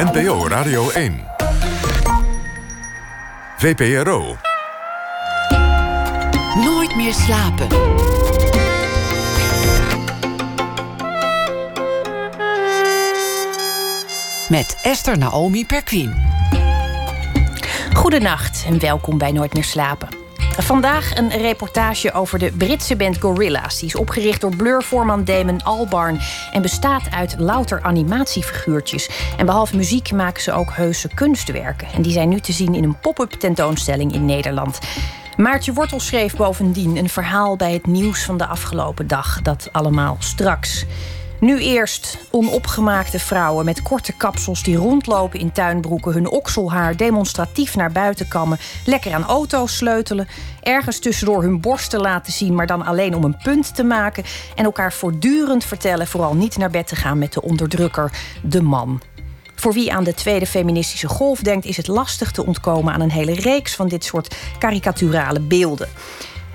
NPO Radio 1. VPRO. Nooit meer slapen. Met Esther Naomi Perquin. Goedenacht en welkom bij Nooit meer slapen. Vandaag een reportage over de Britse band Gorillaz. Die is opgericht door Blur-voorman Damon Albarn... en bestaat uit louter animatiefiguurtjes. En behalve muziek maken ze ook heuse kunstwerken. En die zijn nu te zien in een pop-up tentoonstelling in Nederland. Maartje Wortel schreef bovendien een verhaal bij het nieuws van de afgelopen dag. Dat allemaal straks. Nu eerst onopgemaakte vrouwen met korte kapsels die rondlopen in tuinbroeken, hun okselhaar demonstratief naar buiten kammen, lekker aan auto's sleutelen, ergens tussendoor hun borsten laten zien, maar dan alleen om een punt te maken en elkaar voortdurend vertellen vooral niet naar bed te gaan met de onderdrukker, de man. Voor wie aan de tweede feministische golf denkt, is het lastig te ontkomen aan een hele reeks van dit soort karikaturale beelden.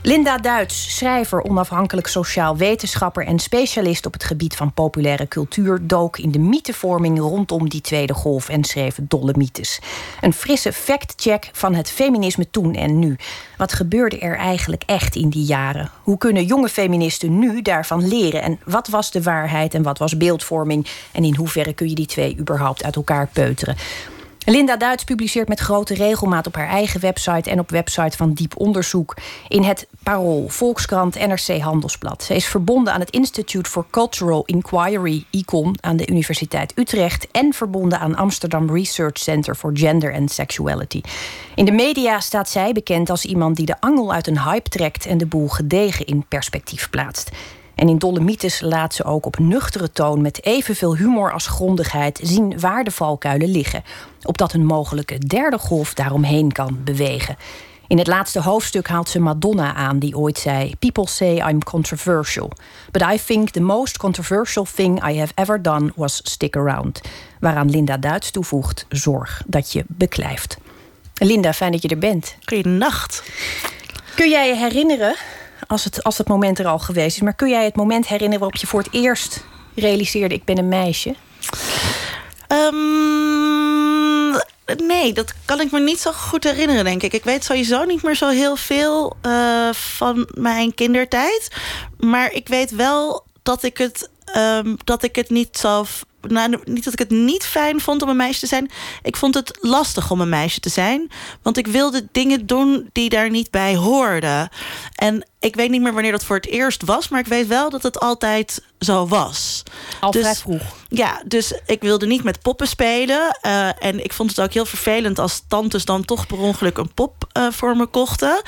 Linda Duits, schrijver, onafhankelijk sociaal wetenschapper en specialist op het gebied van populaire cultuur, dook in de mythevorming rondom die tweede golf en schreef dolle mythes. Een frisse fact-check van het feminisme toen en nu. Wat gebeurde er eigenlijk echt in die jaren? Hoe kunnen jonge feministen nu daarvan leren? En wat was de waarheid en wat was beeldvorming? En in hoeverre kun je die twee überhaupt uit elkaar peuteren? Linda Duits publiceert met grote regelmaat op haar eigen website en op website van Diep Onderzoek in het Parool, Volkskrant, NRC Handelsblad. Ze is verbonden aan het Institute for Cultural Inquiry, ICON, aan de Universiteit Utrecht en verbonden aan Amsterdam Research Center for Gender and Sexuality. In de media staat zij bekend als iemand die de angel uit een hype trekt en de boel gedegen in perspectief plaatst. En in Dolomites laat ze ook op nuchtere toon met evenveel humor als grondigheid zien waar de valkuilen liggen, opdat een mogelijke derde golf daaromheen kan bewegen. In het laatste hoofdstuk haalt ze Madonna aan, die ooit zei: People say I'm controversial. But I think the most controversial thing I have ever done was stick around. Waaraan Linda Duits toevoegt: zorg dat je beklijft. Linda, fijn dat je er bent. Goedenacht. Kun jij je herinneren als het, als het moment er al geweest is. Maar kun jij het moment herinneren waarop je voor het eerst realiseerde: ik ben een meisje? Um, nee, dat kan ik me niet zo goed herinneren, denk ik. Ik weet sowieso niet meer zo heel veel uh, van mijn kindertijd. Maar ik weet wel dat ik het, um, dat ik het niet zo nou, niet dat ik het niet fijn vond om een meisje te zijn. Ik vond het lastig om een meisje te zijn. Want ik wilde dingen doen die daar niet bij hoorden. En ik weet niet meer wanneer dat voor het eerst was. Maar ik weet wel dat het altijd zo was. Al dus, vrij vroeg. Ja, dus ik wilde niet met poppen spelen. Uh, en ik vond het ook heel vervelend als tantes dan toch per ongeluk een pop uh, voor me kochten.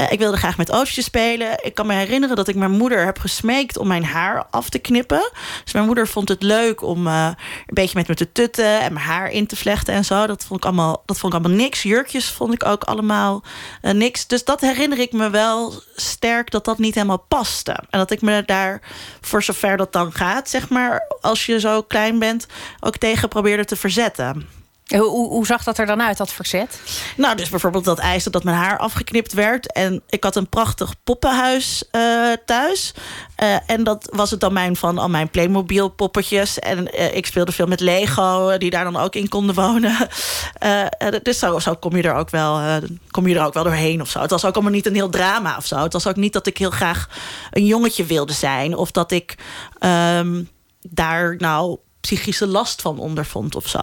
Uh, ik wilde graag met oostjes spelen. Ik kan me herinneren dat ik mijn moeder heb gesmeekt om mijn haar af te knippen. Dus mijn moeder vond het leuk om een beetje met me te tutten en mijn haar in te vlechten en zo. Dat vond ik allemaal, dat vond ik allemaal niks. Jurkjes vond ik ook allemaal niks. Dus dat herinner ik me wel sterk dat dat niet helemaal paste. En dat ik me daar, voor zover dat dan gaat, zeg maar, als je zo klein bent, ook tegen probeerde te verzetten. Hoe, hoe, zag dat er dan uit, dat verzet? Nou, dus bijvoorbeeld dat eisen dat mijn haar afgeknipt werd. En ik had een prachtig poppenhuis uh, thuis. Uh, en dat was het domein van al mijn Playmobil poppetjes. En uh, ik speelde veel met Lego, die daar dan ook in konden wonen. dus zo, zo, kom, je er ook wel, kom je er ook wel doorheen of zo. Het was ook allemaal niet een heel drama of zo. Het was ook niet dat ik heel graag een jongetje wilde zijn. Of dat ik um, daar nou psychische last van ondervond of zo.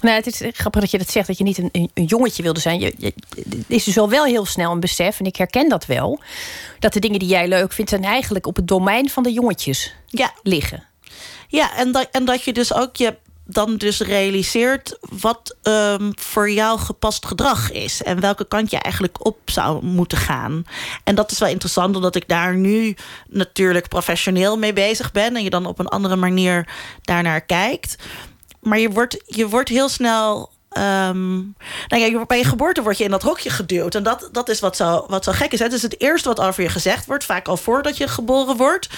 Nou, het is grappig dat je dat zegt, dat je niet een, een jongetje wilde zijn. Je, je, is dus al wel heel snel een besef, en ik herken dat wel... dat de dingen die jij leuk vindt... zijn eigenlijk op het domein van de jongetjes ja. liggen. Ja, en dat, en dat je dus ook je dan dus realiseert wat um, voor jou gepast gedrag is. En welke kant je eigenlijk op zou moeten gaan. En dat is wel interessant, omdat ik daar nu natuurlijk professioneel mee bezig ben. En je dan op een andere manier daarnaar kijkt maar je wordt, je wordt heel snel. Um, bij je geboorte word je in dat hokje geduwd. En dat, dat is wat zo, wat zo gek is. Het is het eerste wat over je gezegd wordt, vaak al voordat je geboren wordt.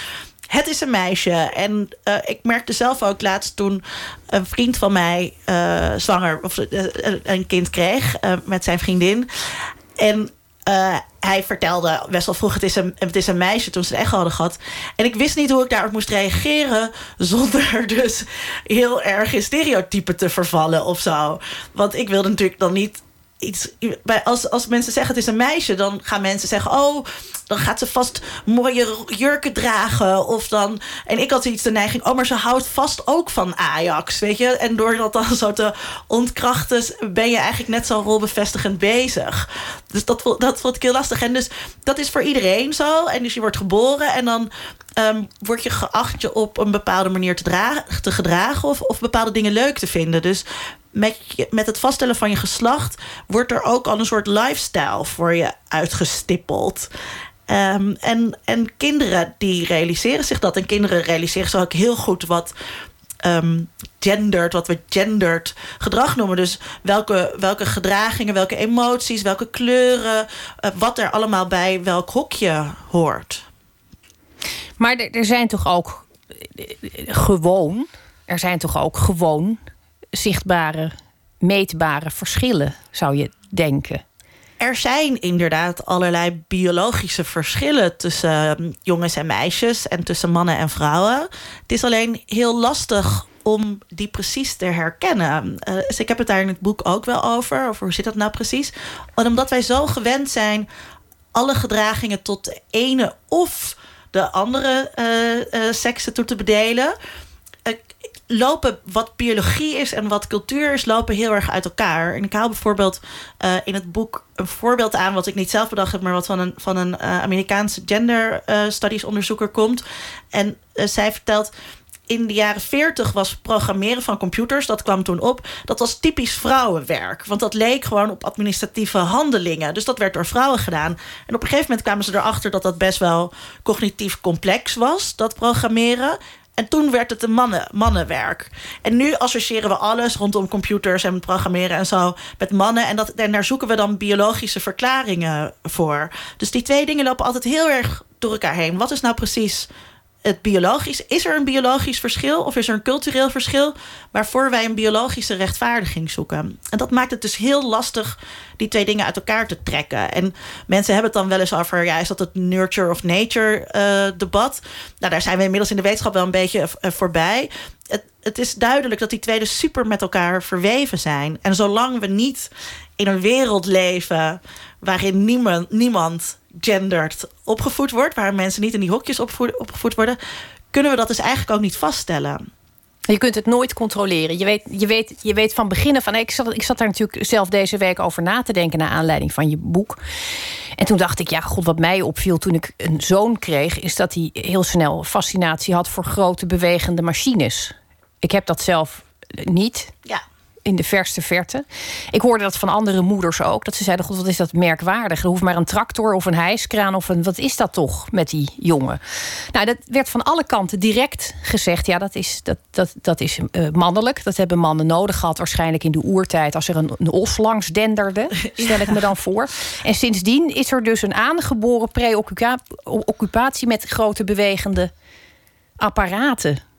Het is een meisje. En uh, ik merkte zelf ook laatst toen een vriend van mij uh, zwanger of uh, een kind kreeg met zijn vriendin. En hij vertelde best wel vroeg: het is, een, het is een meisje toen ze het echt hadden gehad. En ik wist niet hoe ik daarop moest reageren. zonder dus heel erg in stereotypen te vervallen of zo. Want ik wilde natuurlijk dan niet iets. Als, als mensen zeggen het is een meisje, dan gaan mensen zeggen: Oh, dan gaat ze vast mooie jurken dragen. Of dan. En ik had iets de neiging: Oh, maar ze houdt vast ook van Ajax. Weet je? En door dat dan zo te ontkrachten, ben je eigenlijk net zo rolbevestigend bezig. Dus dat, dat vond ik heel lastig. En dus dat is voor iedereen zo. En dus je wordt geboren en dan. Um, word je geacht je op een bepaalde manier te, dragen, te gedragen of, of bepaalde dingen leuk te vinden. Dus met, met het vaststellen van je geslacht wordt er ook al een soort lifestyle voor je uitgestippeld. Um, en, en kinderen die realiseren zich dat. En kinderen realiseren zich ook heel goed wat um, genderd, wat we gendered gedrag noemen. Dus welke, welke gedragingen, welke emoties, welke kleuren, uh, wat er allemaal bij welk hokje hoort. Maar er zijn toch ook eh, gewoon, er zijn toch ook gewoon zichtbare, meetbare verschillen, zou je denken. Er zijn inderdaad allerlei biologische verschillen tussen ehm, jongens en meisjes en tussen mannen en vrouwen. Het is alleen heel lastig om die precies te herkennen. Uh, dus ik heb het daar in het boek ook wel over. Of hoe zit dat nou precies? omdat wij zo gewend zijn alle gedragingen tot de ene of de andere uh, uh, seksen toe te bedelen lopen wat biologie is en wat cultuur is, lopen heel erg uit elkaar. En ik haal bijvoorbeeld uh, in het boek een voorbeeld aan, wat ik niet zelf bedacht heb, maar wat van een, van een uh, Amerikaanse gender uh, studies onderzoeker komt. En zij vertelt. In de jaren 40 was programmeren van computers, dat kwam toen op. Dat was typisch vrouwenwerk. Want dat leek gewoon op administratieve handelingen. Dus dat werd door vrouwen gedaan. En op een gegeven moment kwamen ze erachter dat dat best wel cognitief complex was, dat programmeren. En toen werd het een mannen, mannenwerk. En nu associëren we alles rondom computers en programmeren en zo met mannen. En, dat, en daar zoeken we dan biologische verklaringen voor. Dus die twee dingen lopen altijd heel erg door elkaar heen. Wat is nou precies het biologisch. Is er een biologisch verschil of is er een cultureel verschil waarvoor wij een biologische rechtvaardiging zoeken? En dat maakt het dus heel lastig die twee dingen uit elkaar te trekken. En mensen hebben het dan wel eens over, ja, is dat het nurture of nature uh, debat? Nou, daar zijn we inmiddels in de wetenschap wel een beetje uh, voorbij. Het, het is duidelijk dat die twee dus super met elkaar verweven zijn. En zolang we niet in een wereld leven waarin niemand, niemand gendered opgevoed wordt, waar mensen niet in die hokjes opgevoed worden, kunnen we dat dus eigenlijk ook niet vaststellen. Je kunt het nooit controleren. Je weet, je weet, je weet van beginnen van. Ik zat, ik zat daar natuurlijk zelf deze week over na te denken. naar aanleiding van je boek. En toen dacht ik, ja, god, wat mij opviel toen ik een zoon kreeg. is dat hij heel snel fascinatie had voor grote bewegende machines. Ik heb dat zelf niet. Ja in de verste verte. Ik hoorde dat van andere moeders ook. Dat ze zeiden: God, wat is dat merkwaardig? Er hoeft maar een tractor of een hijskraan of een. Wat is dat toch met die jongen? Nou, dat werd van alle kanten direct gezegd: ja, dat is, dat, dat, dat is uh, mannelijk. Dat hebben mannen nodig gehad, waarschijnlijk in de oertijd. Als er een, een os langs denderde, stel ik me dan voor. En sindsdien is er dus een aangeboren preoccupatie met grote bewegende apparaten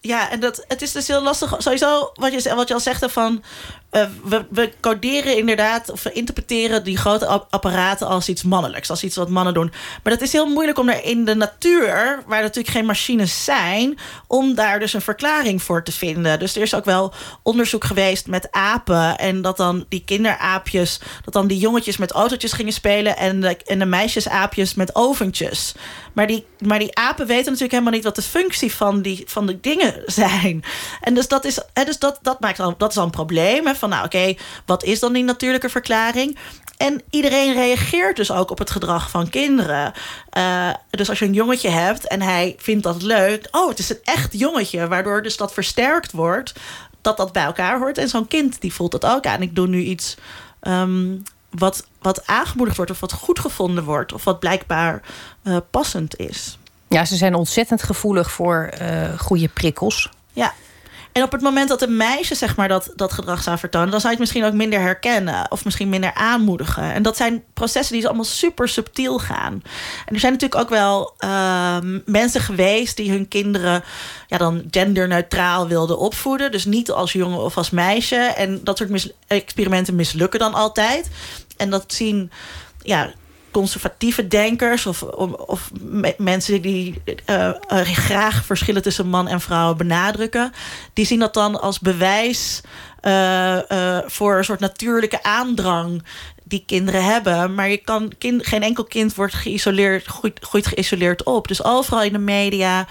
ja, en dat, het is dus heel lastig. Sowieso, wat je, wat je al zegt, van we, we, coderen inderdaad, of we interpreteren die grote apparaten als iets mannelijks, als iets wat mannen doen. Maar dat is heel moeilijk om er in de natuur, waar natuurlijk geen machines zijn, om daar dus een verklaring voor te vinden. Dus er is ook wel onderzoek geweest met apen. En dat dan die kinderaapjes, dat dan die jongetjes met autootjes gingen spelen en de, en de meisjesaapjes met oventjes. Maar die, maar die apen weten natuurlijk helemaal niet wat de functie van die, van de dingen zijn. En dus dat is, hè, dus dat, dat maakt al, dat is al een probleem. Van nou oké, wat is dan die natuurlijke verklaring? En iedereen reageert dus ook op het gedrag van kinderen. Uh, dus als je een jongetje hebt en hij vindt dat leuk. Oh, het is een echt jongetje. Waardoor dus dat versterkt wordt. Dat dat bij elkaar hoort. En zo'n kind die voelt dat ook aan. Ik doe nu iets um, wat, wat aangemoedigd wordt. Of wat goed gevonden wordt. Of wat blijkbaar uh, passend is. Ja, ze zijn ontzettend gevoelig voor uh, goede prikkels. Ja, en op het moment dat een meisje zeg maar, dat, dat gedrag zou vertonen, dan zou je het misschien ook minder herkennen of misschien minder aanmoedigen. En dat zijn processen die allemaal super subtiel gaan. En er zijn natuurlijk ook wel uh, mensen geweest die hun kinderen ja, dan genderneutraal wilden opvoeden. Dus niet als jongen of als meisje. En dat soort experimenten mislukken dan altijd. En dat zien ja, conservatieve denkers of, of, mensen die uh, graag verschillen tussen man en vrouw benadrukken, die zien dat dan als bewijs uh, voor een soort natuurlijke aandrang die kinderen hebben. Maar je kan, geen enkel kind wordt geïsoleerd, groeit, geïsoleerd op. Dus overal in de media,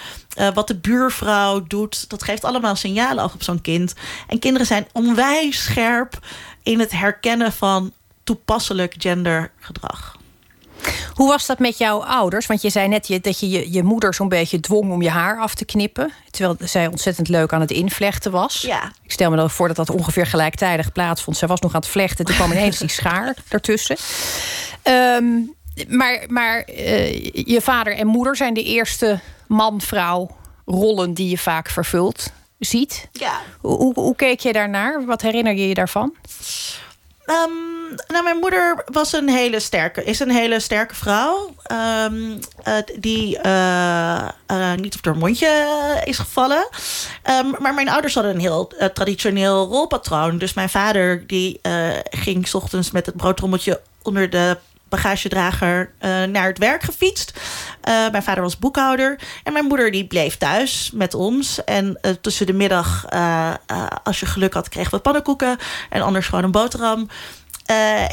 wat de buurvrouw doet, dat geeft allemaal signalen af op zo'n kind. En kinderen zijn onwijs scherp in het herkennen van toepasselijk gendergedrag. Hoe was dat met jouw ouders? Want je zei net dat je je, je moeder zo'n beetje dwong om je haar af te knippen. Terwijl zij ontzettend leuk aan het invlechten was. Ja. Ik stel me dan voor dat dat ongeveer gelijktijdig plaatsvond. Zij was nog aan het vlechten. Toen kwam ineens die schaar ertussen. Um, maar maar uh, je vader en moeder zijn de eerste man-vrouw rollen die je vaak vervult ziet. Ja. Hoe, hoe, hoe keek je daarnaar? Wat herinner je je daarvan? Um, nou, mijn moeder was een hele sterke, is een hele sterke vrouw. Uh, die uh, uh, niet op haar mondje is gevallen. Um, maar mijn ouders hadden een heel traditioneel rolpatroon. Dus mijn vader die ging s ochtends met het broodrommeltje onder de bagagedrager uh, naar het werk gefietst. Uh, mijn vader was boekhouder. En mijn moeder die bleef thuis met ons. En uh, tussen de middag, als je geluk had, kregen we pannenkoeken. En anders gewoon een boterham.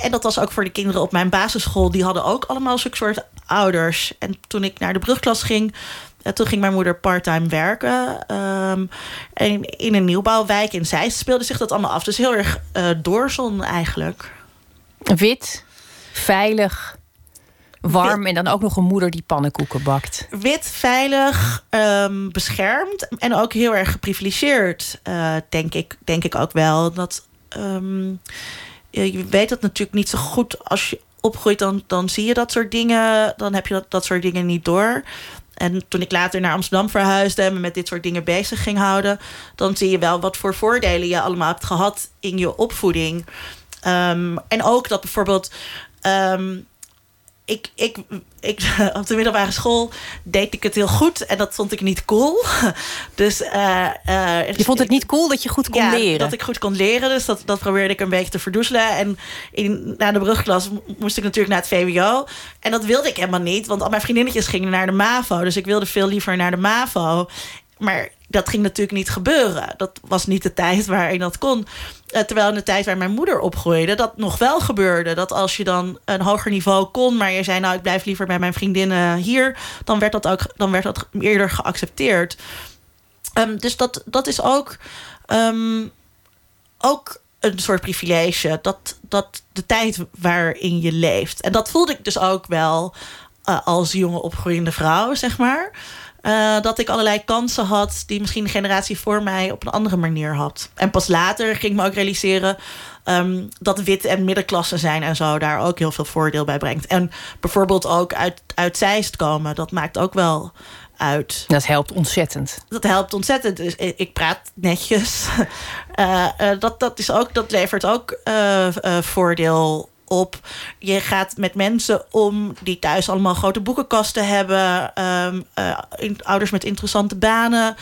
en dat was ook voor de kinderen op mijn basisschool. Die hadden ook allemaal zulke soort ouders. En toen ik naar de brugklas ging... toen ging mijn moeder parttime werken. En in een nieuwbouwwijk in Zeist speelde zich dat allemaal af. Dus heel erg doorzon eigenlijk. Wit, veilig, warm Wit. en dan ook nog een moeder die pannenkoeken bakt. Wit, veilig, um, beschermd en ook heel erg geprivilegeerd, uh, denk, ik, denk ik ook wel. Dat, um, je weet dat natuurlijk niet zo goed als je opgroeit, dan, dan zie je dat soort dingen, dan heb je dat, dat soort dingen niet door. En toen ik later naar Amsterdam verhuisde en me met dit soort dingen bezig ging houden, dan zie je wel wat voor voordelen je allemaal hebt gehad in je opvoeding. Um, en ook dat bijvoorbeeld Um, ik, ik, ik, op de middelbare school deed ik het heel goed en dat vond ik niet cool. Dus, uh, uh, je vond het niet cool dat je goed kon ja, leren? dat ik goed kon leren. Dus dat, dat probeerde ik een beetje te verdoezelen. En in, na de brugklas moest ik natuurlijk naar het VWO. En dat wilde ik helemaal niet, want al mijn vriendinnetjes gingen naar de MAVO. Dus ik wilde veel liever naar de MAVO. Maar dat ging natuurlijk niet gebeuren. Dat was niet de tijd waarin dat kon. Uh, terwijl in de tijd waar mijn moeder opgroeide, dat nog wel gebeurde. Dat als je dan een hoger niveau kon, maar je zei, nou, ik blijf liever bij mijn vriendinnen hier, dan werd dat ook dan werd dat eerder geaccepteerd. Um, dus dat, dat is ook, um, ook een soort privilege. Dat, dat de tijd waarin je leeft. En dat voelde ik dus ook wel uh, als jonge opgroeiende vrouw, zeg maar. Uh, dat ik allerlei kansen had die misschien de generatie voor mij op een andere manier had. En pas later ging ik me ook realiseren um, dat wit en middenklasse zijn en zo daar ook heel veel voordeel bij brengt. En bijvoorbeeld ook uit, uit Zeist komen, dat maakt ook wel uit. Dat helpt ontzettend. Dat helpt ontzettend. Dus ik praat netjes. Uh, uh, dat, dat, is ook, dat levert ook voordeel op. Je gaat met mensen om die thuis allemaal grote boekenkasten hebben. Um, uh, ouders met interessante banen.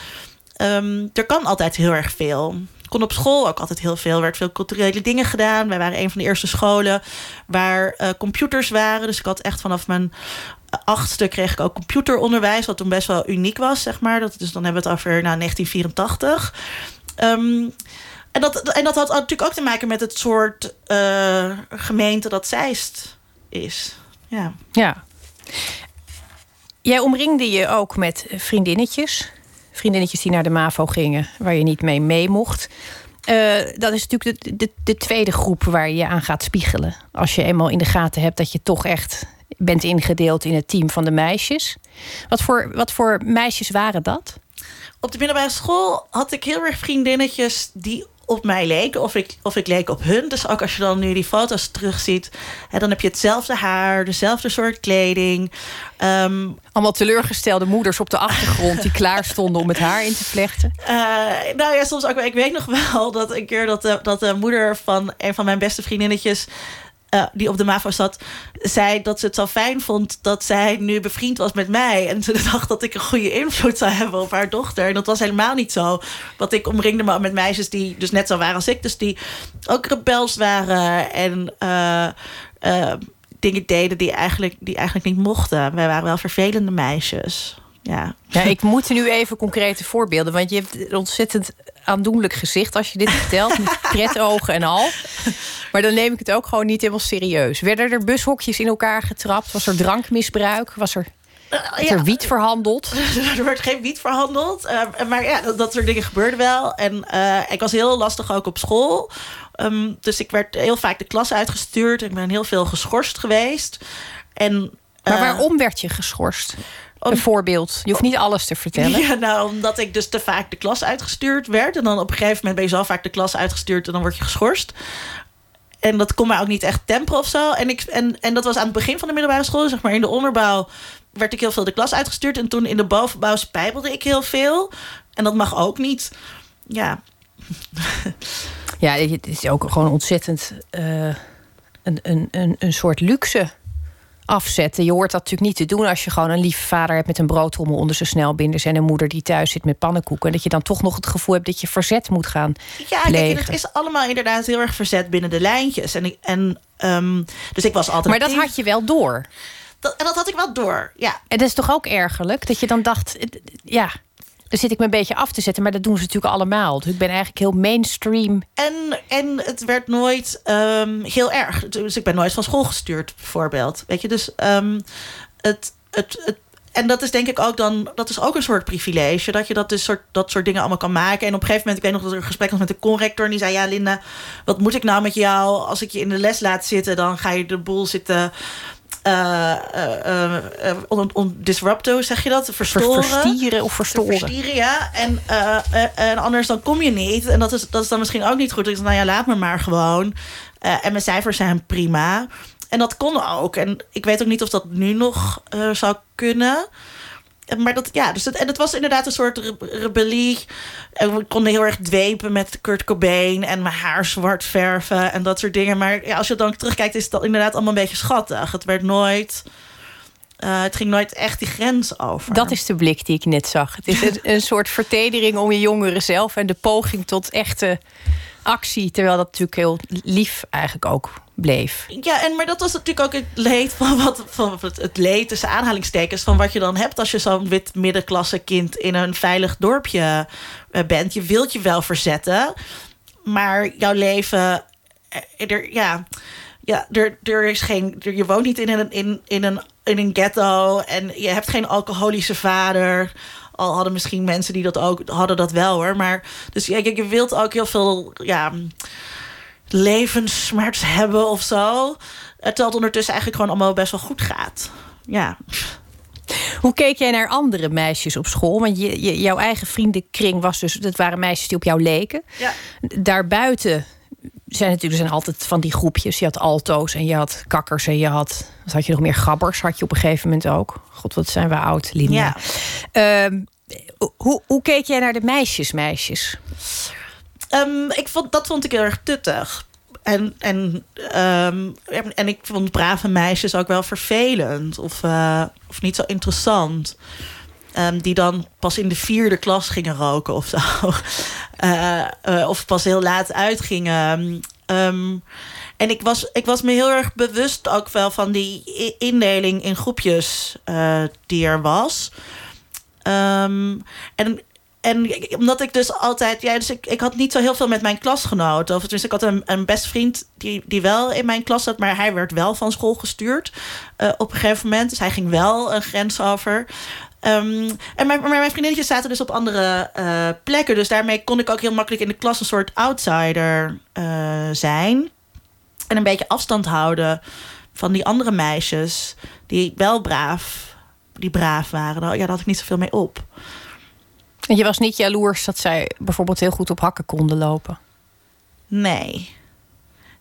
Um, er kan altijd heel erg veel. kon op school ook altijd heel veel. Er werd veel culturele dingen gedaan. Wij waren een van de eerste scholen waar uh, computers waren. Dus ik had echt vanaf mijn achtste kreeg ik ook computeronderwijs. Wat toen best wel uniek was, zeg maar. Dat, dus dan hebben we het over nou, 1984. Um, en dat, en dat had natuurlijk ook te maken met het soort uh, gemeente dat Zeist is. Ja. ja. Jij omringde je ook met vriendinnetjes. Vriendinnetjes die naar de MAVO gingen, waar je niet mee mee mocht. Uh, dat is natuurlijk de, de, de, tweede groep waar je je aan gaat spiegelen. Als je eenmaal in de gaten hebt dat je toch echt bent ingedeeld in het team van de meisjes. Wat voor, wat voor meisjes waren dat? Op de middelbare school had ik heel erg vriendinnetjes die op mij leken of ik, of ik leek op hun. Dus ook als je dan nu die foto's terugziet, hè, dan heb je hetzelfde haar, dezelfde soort kleding. Um, Allemaal teleurgestelde moeders op de achtergrond die klaar stonden om het haar in te vlechten. Uh, nou ja, soms ook. Ik weet nog wel dat een keer dat de, dat de moeder van een van mijn beste vriendinnetjes. Uh, die op de MAVO zat, zei dat ze het zo fijn vond dat zij nu bevriend was met mij. En ze dacht dat ik een goede invloed zou hebben op haar dochter. En dat was helemaal niet zo. Want ik omringde me met meisjes die dus net zo waren als ik. Dus die ook rebels waren en uh, uh, dingen deden die eigenlijk, die eigenlijk niet mochten. Wij waren wel vervelende meisjes. Ja. ja, ik moet nu even concrete voorbeelden. Want je hebt ontzettend aandoenlijk gezicht als je dit vertelt. Met pretogen en al. Maar dan neem ik het ook gewoon niet helemaal serieus. Werden er bushokjes in elkaar getrapt? Was er drankmisbruik? Was er, uh, er wiet verhandeld? er werd geen wiet verhandeld. Uh, maar ja, dat, dat, soort dingen gebeurden wel. En uh, ik was heel lastig ook op school. Um, dus ik werd heel vaak de klas uitgestuurd. Ik ben heel veel geschorst geweest. En, maar waarom werd je geschorst? Bijvoorbeeld. Je hoeft niet alles te vertellen. Ja, nou, omdat ik dus te vaak de klas uitgestuurd werd. En dan op een gegeven moment ben je zo vaak de klas uitgestuurd en dan word je geschorst. En dat kon mij ook niet echt temperen of zo. En, ik, en, en dat was aan het begin van de middelbare school. Zeg maar in de onderbouw werd ik heel veel de klas uitgestuurd. En toen in de bovenbouw spijbelde ik heel veel. En dat mag ook niet. Ja. Ja, het is ook gewoon ontzettend uh, een, een, een, een soort luxe afzetten. Je hoort dat natuurlijk niet te doen als je gewoon een lieve vader hebt met een broodrommel onder zijn snelbinders en een moeder die thuis zit met pannenkoeken. En dat je dan toch nog het gevoel hebt dat je verzet moet gaan. Ja, kijk, het is allemaal inderdaad heel erg verzet binnen de lijntjes. En, en um, dus ik was altijd. Maar dat had je wel door. Dat, dat had ik wel door, ja. En dat is toch ook ergerlijk dat je dan dacht, ja, dan zit ik me een beetje af te zetten. Maar dat doen ze natuurlijk allemaal. Dus ik ben eigenlijk heel mainstream. En, en het werd nooit um, heel erg. Dus ik ben nooit van school gestuurd, bijvoorbeeld. Weet je, dus um, het, het, het en dat is denk ik ook dan, dat is ook een soort privilege. Dat je dat, dus soort, dat soort dingen allemaal kan maken. En op een gegeven moment, ik weet nog dat er een gesprek was met de conrector. En die zei: Ja, Linda, wat moet ik nou met jou? Als ik je in de les laat zitten, dan ga je de boel zitten uh, uh, uh, disrupto, zeg je dat? Verstoren. Verstieren of verstoren. Verstieren, ja. En, en anders dan kom je niet. En dat is, dat is dan misschien ook niet goed. Ik zei, nou ja, laat me maar gewoon. en mijn cijfers zijn prima. En dat kon ook. En ik weet ook niet of dat nu nog zou kunnen maar dat, ja, dus het, en het was inderdaad een soort rebellie. En we konden heel erg dwepen met Kurt Cobain en mijn haar zwart verven en dat soort dingen. Maar ja, als je dan terugkijkt, is het inderdaad allemaal een beetje schattig. Het werd nooit. Uh, het ging nooit echt die grens over. Dat is de blik die ik net zag. Het is een, een soort vertedering om je jongeren zelf en de poging tot echte actie. Terwijl dat natuurlijk heel lief eigenlijk ook bleef. Ja, en maar dat was natuurlijk ook het leed van wat van het leed tussen aanhalingstekens van wat je dan hebt als je zo'n wit middenklasse kind in een veilig dorpje eh, bent. Je wilt je wel verzetten, maar jouw leven, eh, er, ja, ja, er, er is geen, je woont niet in een, in, in, een, in een ghetto en je hebt geen alcoholische vader. Al hadden misschien mensen die dat ook hadden dat wel hoor. Maar dus ja, je, je wilt ook heel veel ja, levenssmart hebben of zo. Terwijl het ondertussen eigenlijk gewoon allemaal best wel goed gaat. Ja. Hoe keek jij naar andere meisjes op school? Want je, je, jouw eigen vriendenkring was dus... dat waren meisjes die op jou leken. Ja. Daarbuiten zijn natuurlijk zijn altijd van die groepjes. Je had alto's en je had kakkers en je had... wat had je nog meer? Gabbers had je op een gegeven moment ook. God, wat zijn we oud, Linda. Ja. Ehm, hoe, hoe keek jij naar de meisjes, meisjes? Um, ik vond, dat vond ik heel erg tuttig. En, en, um, en ik vond brave meisjes ook wel vervelend. Of, uh, of niet zo interessant. Um, die dan pas in de vierde klas gingen roken of zo. Uh, uh, of pas heel laat uitgingen. En ik was, ik was me heel erg bewust ook wel van die indeling in groepjes die er was. Um, en en omdat ik dus altijd, ja, dus ik, ik had niet zo heel veel met mijn klasgenoten. Of tenminste, ik had een, een best vriend die, die wel in mijn klas zat, maar hij werd wel van school gestuurd uh, op een gegeven moment. Dus hij ging wel een grens over. Um, en mijn, mijn vriendinnetjes zaten dus op andere uh, plekken. Dus daarmee kon ik ook heel makkelijk in de klas een soort outsider uh, zijn. En een beetje afstand houden van die andere meisjes die wel braaf, die braaf waren. Ja, daar had ik niet zoveel mee op. En je was niet jaloers dat zij bijvoorbeeld heel goed op hakken konden lopen? Nee.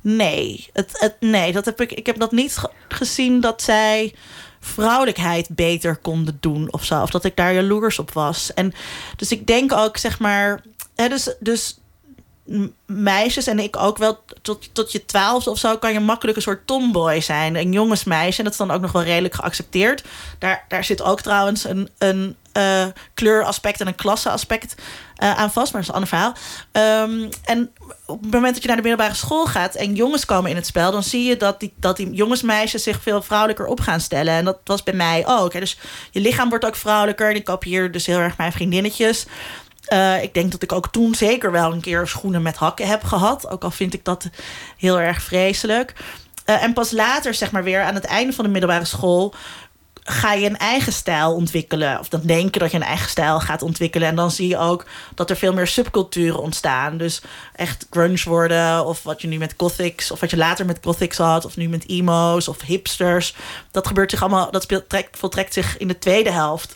Nee. Het, het, nee, dat heb ik, ik heb dat niet gezien dat zij vrouwelijkheid beter konden doen of zo. Of dat ik daar jaloers op was. En dus ik denk ook, zeg maar. Hè, dus, dus meisjes en ik ook wel tot, tot je twaalfde of zo kan je makkelijk een soort tomboy zijn. Een jongensmeisje. En dat is dan ook nog wel redelijk geaccepteerd. Daar, daar zit ook trouwens een, een uh, kleuraspect en een klasseaspect uh, aan vast. Maar dat is een ander verhaal. Um, en op het moment dat je naar de middelbare school gaat en jongens komen in het spel, dan zie je dat die, dat die jongensmeisjes zich veel vrouwelijker op gaan stellen. En dat was bij mij ook. Dus je lichaam wordt ook vrouwelijker. En ik kopieer dus heel erg mijn vriendinnetjes. Uh, ik denk dat ik ook toen zeker wel een keer schoenen met hakken heb gehad. Ook al vind ik dat heel erg vreselijk. Uh, en pas later, zeg maar weer aan het einde van de middelbare school, ga je een eigen stijl ontwikkelen. Of dan denken dat je een eigen stijl gaat ontwikkelen. En dan zie je ook dat er veel meer subculturen ontstaan. Dus echt grunge worden. Of wat je nu met gothics. Of wat je later met gothics had. Of nu met emo's of hipsters. Dat gebeurt zich allemaal. Dat speelt, trekt, voltrekt zich in de tweede helft.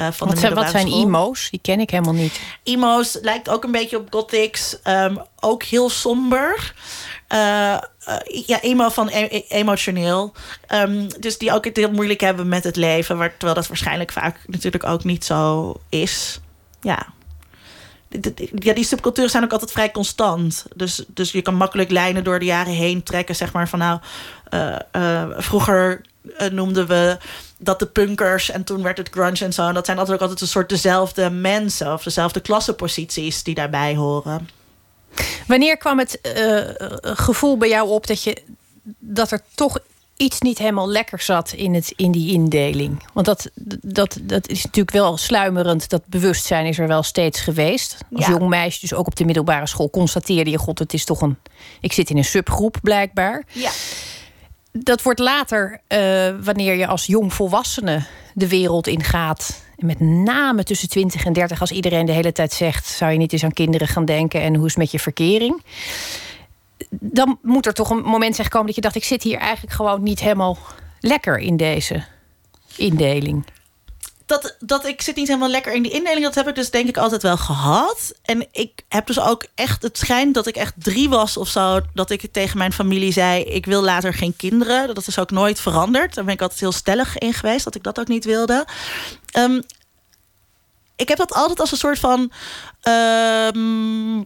Uh, van wat, de zijn, wat zijn emo's? Die ken ik helemaal niet. Emo's lijkt ook een beetje op gothics. Um, ook heel somber. Uh, uh, ja, emo van e emotioneel. Um, dus die ook het heel moeilijk hebben met het leven. Waar, terwijl dat waarschijnlijk vaak natuurlijk ook niet zo is. Ja. Ja, die subculturen zijn ook altijd vrij constant. Dus, dus je kan makkelijk lijnen door de jaren heen trekken. Zeg maar van nou, uh, vroeger noemden we dat de punkers en toen werd het grunge en zo. En dat zijn altijd ook altijd een soort dezelfde mensen of dezelfde klassenposities die daarbij horen. Wanneer kwam het uh, gevoel bij jou op dat, je, dat er toch iets niet helemaal lekker zat in, het, in die indeling? Want dat, dat, dat is natuurlijk wel sluimerend. Dat bewustzijn is er wel steeds geweest. Als ja. jong meisje, dus ook op de middelbare school, constateerde je: God, het is toch een. Ik zit in een subgroep blijkbaar. Ja. Dat wordt later, uh, wanneer je als jong volwassene de wereld ingaat met name tussen 20 en 30, als iedereen de hele tijd zegt: zou je niet eens aan kinderen gaan denken en hoe is het met je verkering? Dan moet er toch een moment zijn gekomen dat je dacht: ik zit hier eigenlijk gewoon niet helemaal lekker in deze indeling. Dat, dat ik zit niet helemaal lekker in die indeling, dat heb ik dus denk ik altijd wel gehad. En ik heb dus ook echt, het schijnt dat ik echt drie was of zo, dat ik tegen mijn familie zei: ik wil later geen kinderen. Dat is ook nooit veranderd. Daar ben ik altijd heel stellig in geweest, dat ik dat ook niet wilde. Um, ik heb dat altijd als een soort van um,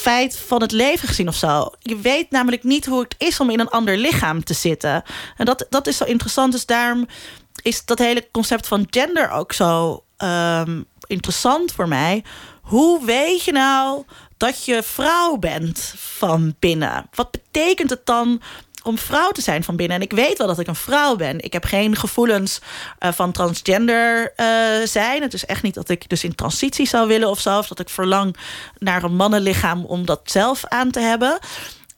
feit van het leven gezien of zo. Je weet namelijk niet hoe het is om in een ander lichaam te zitten. En dat, dat is zo interessant. Dus daarom is dat hele concept van gender ook zo um, interessant voor mij. Hoe weet je nou dat je vrouw bent van binnen? Wat betekent het dan om vrouw te zijn van binnen. En ik weet wel dat ik een vrouw ben. Ik heb geen gevoelens uh, van transgender uh, zijn. Het is echt niet dat ik dus in transitie zou willen of zo. Of dat ik verlang naar een mannenlichaam om dat zelf aan te hebben.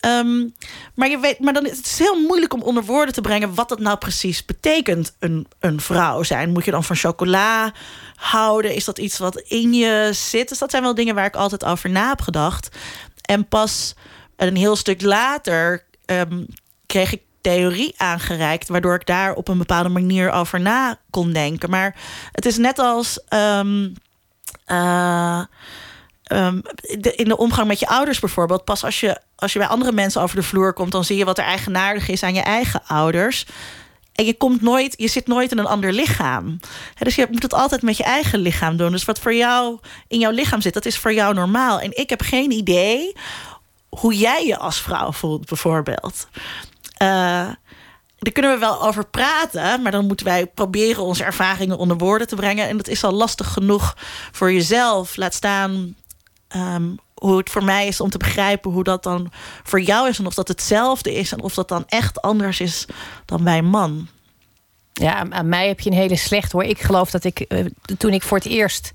Um, maar, je weet, maar dan is het heel moeilijk om onder woorden te brengen wat dat nou precies betekent, een, een vrouw zijn. Moet je dan van chocola houden? Is dat iets wat in je zit? Dus dat zijn wel dingen waar ik altijd over na heb gedacht. En pas een heel stuk later um, kreeg ik theorie aangereikt, waardoor ik daar op een bepaalde manier over na kon denken. Maar het is net als um, de, in de omgang met je ouders bijvoorbeeld. Pas als je, als je bij andere mensen over de vloer komt, dan zie je wat er eigenaardig is aan je eigen ouders. En je, komt nooit, je zit nooit in een ander lichaam. dus je moet het altijd met je eigen lichaam doen. Dus wat voor jou in jouw lichaam zit, dat is voor jou normaal. En ik heb geen idee hoe jij je als vrouw voelt, bijvoorbeeld. Uh, daar kunnen we wel over praten, maar dan moeten wij proberen onze ervaringen onder woorden te brengen. En dat is al lastig genoeg voor jezelf. Laat staan um, hoe het voor mij is om te begrijpen hoe dat dan voor jou is. En of dat hetzelfde is en of dat dan echt anders is dan bij man. Ja, aan mij heb je een hele slecht hoor. Ik geloof dat ik uh, toen ik voor het eerst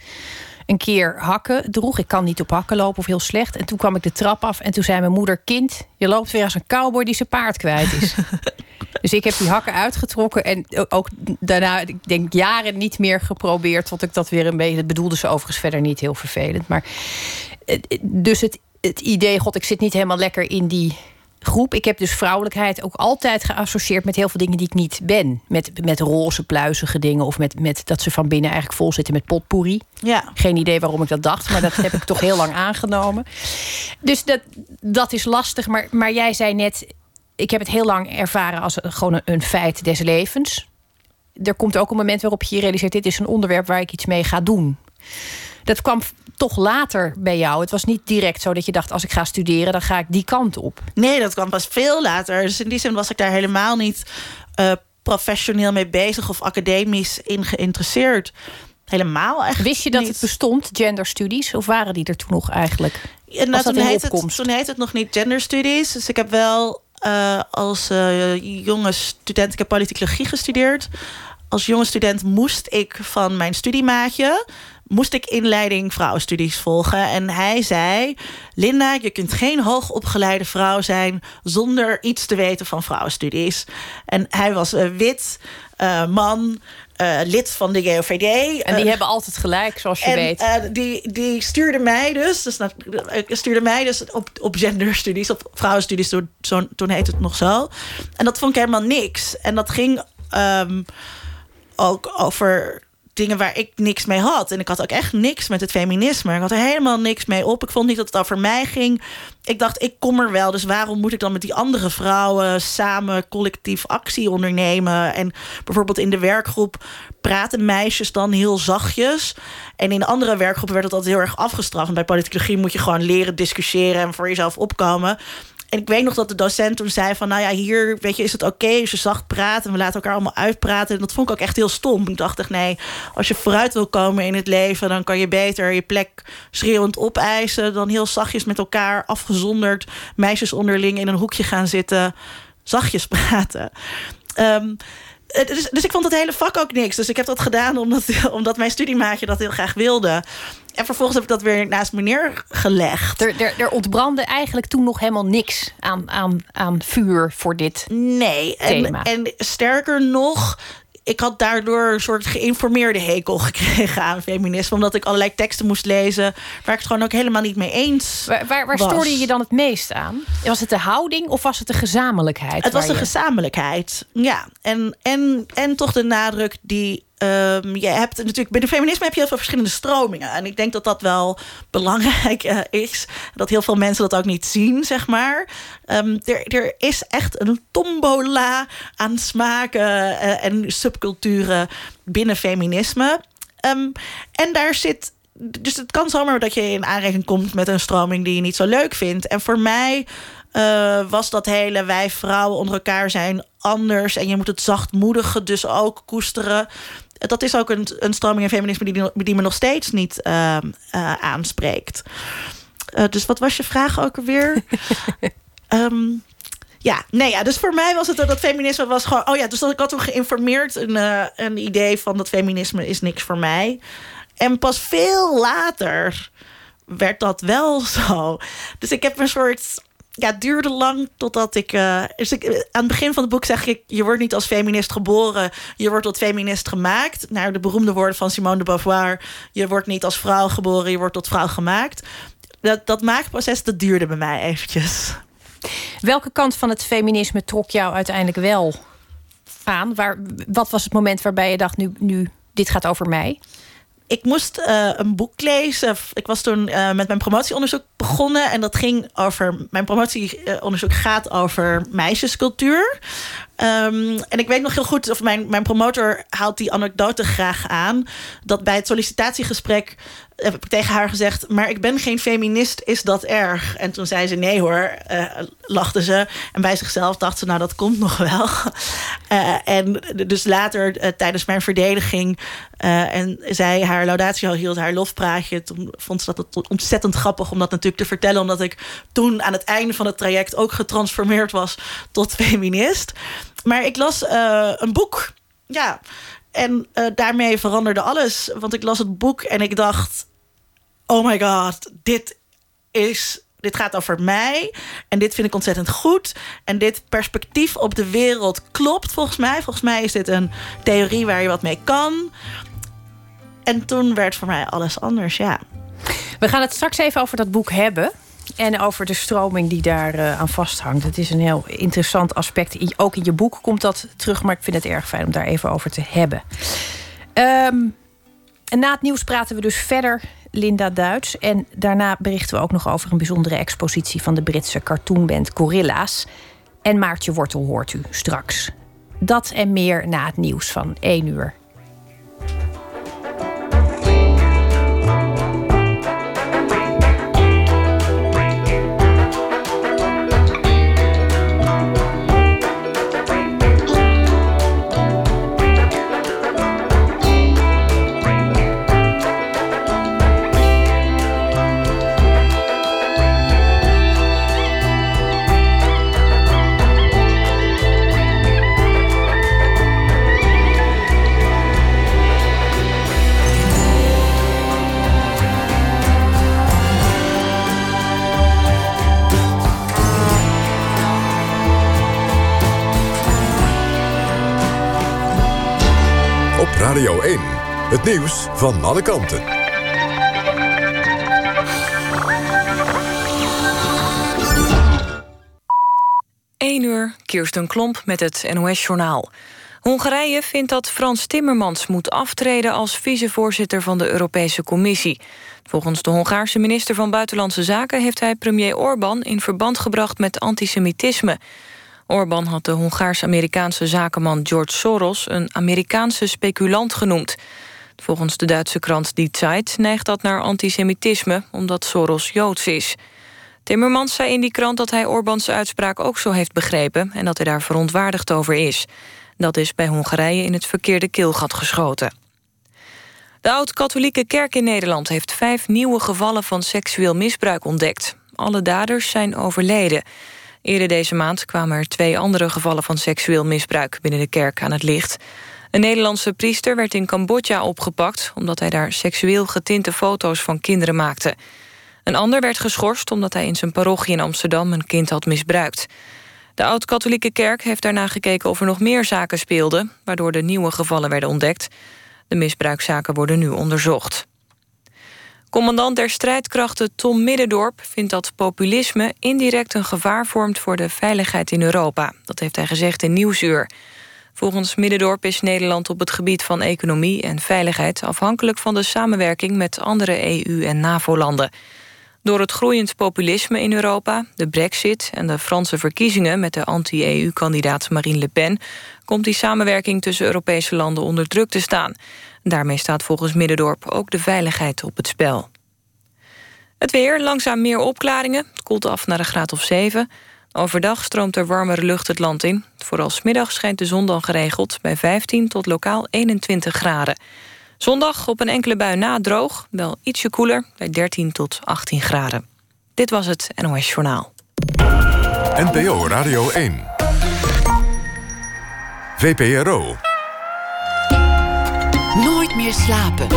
een keer hakken droeg. Ik kan niet op hakken lopen of heel slecht. En toen kwam ik de trap af en toen zei mijn moeder... kind, je loopt weer als een cowboy die zijn paard kwijt is. dus ik heb die hakken uitgetrokken. En ook daarna, ik denk jaren niet meer geprobeerd... tot ik dat weer een beetje... Dat bedoelde ze overigens verder niet heel vervelend. Maar dus het, het idee, god, ik zit niet helemaal lekker in die groep. Ik heb dus vrouwelijkheid ook altijd geassocieerd met heel veel dingen die ik niet ben. Met, met roze, pluizige dingen. Of met, met dat ze van binnen eigenlijk vol zitten met potpourri. Ja. Geen idee waarom ik dat dacht, maar dat heb ik toch heel lang aangenomen. Dus dat, dat is lastig. Maar, maar jij zei net, ik heb het heel lang ervaren als gewoon een, een feit des levens. Er komt ook een moment waarop je je realiseert... dit is een onderwerp waar ik iets mee ga doen. Dat kwam toch later bij jou. Het was niet direct zo dat je dacht: als ik ga studeren, dan ga ik die kant op. Nee, dat kwam pas veel later. Dus in die zin was ik daar helemaal niet uh, professioneel mee bezig of academisch in geïnteresseerd. Helemaal echt. Wist je dat niet. het bestond, genderstudies? Of waren die er toen nog eigenlijk? Ja, nou, toen, heet het, toen heet het nog niet genderstudies. Dus ik heb wel uh, als uh, jonge student, ik heb politicologie gestudeerd. Als jonge student moest ik van mijn studiemaatje moest ik inleiding vrouwenstudies volgen. En hij zei: Linda, je kunt geen hoogopgeleide vrouw zijn zonder iets te weten van vrouwenstudies. En hij was een wit uh, man. Uh, lid van de JOVD. En die uh, hebben altijd gelijk, zoals je en, weet. die, die stuurde mij dus, dus stuurde mij dus op, op genderstudies, op vrouwenstudies, toen, zo, toen heet het nog zo. En dat vond ik helemaal niks. En dat ging um, ook over dingen waar ik niks mee had. En ik had ook echt niks met het feminisme. Ik had er helemaal niks mee op. Ik vond niet dat het over mij ging. Ik dacht, ik kom er wel. Dus waarom moet ik dan met die andere vrouwen samen collectief actie ondernemen? En bijvoorbeeld in de werkgroep praten meisjes dan heel zachtjes. En in andere werkgroepen werd het altijd heel erg afgestraft. En bij politicologie moet je gewoon leren discussiëren en voor jezelf opkomen. En ik weet nog dat de docent toen zei van... nou ja, hier weet je, is het oké okay als je zacht praat... en we laten elkaar allemaal uitpraten. En dat vond ik ook echt heel stom. Ik dacht echt, nee, als je vooruit wil komen in het leven... dan kan je beter je plek schreeuwend opeisen... dan heel zachtjes met elkaar afgezonderd... meisjes onderling in een hoekje gaan zitten... zachtjes praten. Dus, dus, ik vond het hele vak ook niks. Dus ik heb dat gedaan omdat, omdat mijn studiemaatje dat heel graag wilde. En vervolgens heb ik dat weer naast me neergelegd. Er, er, er ontbrandde eigenlijk toen nog helemaal niks aan, aan, aan vuur voor dit nee, thema. En, en sterker nog, ik had daardoor een soort geïnformeerde hekel gekregen aan feminisme. Omdat ik allerlei teksten moest lezen waar ik het gewoon ook helemaal niet mee eens Waar, waar, waar stoorde je je dan het meest aan? Was het de houding of was het de gezamenlijkheid? Het was de je... gezamenlijkheid, ja. En, en, en toch de nadruk die Um, je hebt natuurlijk binnen feminisme heb je heel veel verschillende stromingen. En ik denk dat dat wel belangrijk uh, is. Dat heel veel mensen dat ook niet zien, zeg maar. Um, er, er is echt een tombola aan smaken uh, en subculturen binnen feminisme. Um, en daar zit. Dus het kan zomaar dat je in aanraking komt met een stroming die je niet zo leuk vindt. En voor mij uh, was dat hele wij vrouwen onder elkaar zijn anders. En je moet het zachtmoedige dus ook koesteren dat is ook een, een stroming in feminisme die, die me nog steeds niet uh, uh, aanspreekt. Uh, dus wat was je vraag ook alweer? um, ja, nee, ja, dus voor mij was het dat feminisme was gewoon... Oh ja, dus dat ik had toen geïnformeerd een, een idee van dat feminisme is niks voor mij. En pas veel later werd dat wel zo. Dus ik heb een soort ja, het duurde lang totdat ik, uh, ik. Aan het begin van het boek zeg ik: Je wordt niet als feminist geboren, je wordt tot feminist gemaakt. Naar de beroemde woorden van Simone de Beauvoir: Je wordt niet als vrouw geboren, je wordt tot vrouw gemaakt. Dat, dat maakproces dat duurde bij mij eventjes. Welke kant van het feminisme trok jou uiteindelijk wel aan? Waar, wat was het moment waarbij je dacht: nu, nu dit gaat over mij? Ik moest uh, een boek lezen. Ik was toen uh, met mijn promotieonderzoek begonnen. En dat ging over. Mijn promotieonderzoek gaat over meisjescultuur. Um, en ik weet nog heel goed, of mijn, mijn promotor haalt die anekdote graag aan. Dat bij het sollicitatiegesprek heb ik tegen haar gezegd: Maar ik ben geen feminist, is dat erg? En toen zei ze: Nee hoor, uh, lachte ze. En bij zichzelf dacht ze: Nou, dat komt nog wel. Uh, en dus later, uh, tijdens mijn verdediging, en zij haar laudatio hield, haar lofpraatje. Toen vond ze dat ontzettend grappig om dat natuurlijk te vertellen, omdat ik toen aan het einde van het traject ook getransformeerd was tot feminist. Maar ik las een boek. Ja, en daarmee veranderde alles. Want ik las het boek en ik dacht: Oh my god, dit is. Dit gaat over mij. En dit vind ik ontzettend goed. En dit perspectief op de wereld klopt volgens mij. Volgens mij is dit een theorie waar je wat mee kan. En toen werd voor mij alles anders, ja. We gaan het straks even over dat boek hebben. En over de stroming die daar uh, aan vasthangt. Het is een heel interessant aspect. Ook in je boek komt dat terug, maar ik vind het erg fijn om daar even over te hebben. Um, en na het nieuws praten we dus verder, Linda Duits. En daarna berichten we ook nog over een bijzondere expositie van de Britse cartoonband Gorilla's. En Maartje Wortel hoort u straks. Dat en meer na het nieuws van 1 uur. Het nieuws van alle kanten. 1 uur, Kirsten Klomp met het NOS-journaal. Hongarije vindt dat Frans Timmermans moet aftreden als vicevoorzitter van de Europese Commissie. Volgens de Hongaarse minister van Buitenlandse Zaken heeft hij premier Orbán in verband gebracht met antisemitisme. Orbán had de Hongaars-Amerikaanse zakenman George Soros een Amerikaanse speculant genoemd. Volgens de Duitse krant Die Zeit neigt dat naar antisemitisme omdat Soros Joods is. Timmermans zei in die krant dat hij Orbáns uitspraak ook zo heeft begrepen... en dat hij daar verontwaardigd over is. Dat is bij Hongarije in het verkeerde keelgat geschoten. De oud-katholieke kerk in Nederland heeft vijf nieuwe gevallen van seksueel misbruik ontdekt. Alle daders zijn overleden. Eerder deze maand kwamen er twee andere gevallen van seksueel misbruik binnen de kerk aan het licht. Een Nederlandse priester werd in Cambodja opgepakt omdat hij daar seksueel getinte foto's van kinderen maakte. Een ander werd geschorst omdat hij in zijn parochie in Amsterdam een kind had misbruikt. De oud-katholieke kerk heeft daarna gekeken of er nog meer zaken speelden... waardoor de nieuwe gevallen werden ontdekt. De misbruikzaken worden nu onderzocht. Commandant der strijdkrachten Tom Middendorp vindt dat populisme indirect een gevaar vormt voor de veiligheid in Europa. Dat heeft hij gezegd in Nieuwsuur. Volgens Middendorp is Nederland op het gebied van economie en veiligheid afhankelijk van de samenwerking met andere EU- en NAVO-landen. Door het groeiend populisme in Europa, de brexit en de Franse verkiezingen met de anti-EU-kandidaat Marine Le Pen komt die samenwerking tussen Europese landen onder druk te staan. Daarmee staat volgens Middendorp ook de veiligheid op het spel. Het weer, langzaam meer opklaringen. Het koelt af naar een graad of 7. Overdag stroomt er warmere lucht het land in. Vooral smiddag schijnt de zon dan geregeld bij 15 tot lokaal 21 graden. Zondag op een enkele bui na droog, wel ietsje koeler bij 13 tot 18 graden. Dit was het NOS Journaal. NPO Radio 1. VPRO. Nooit meer slapen.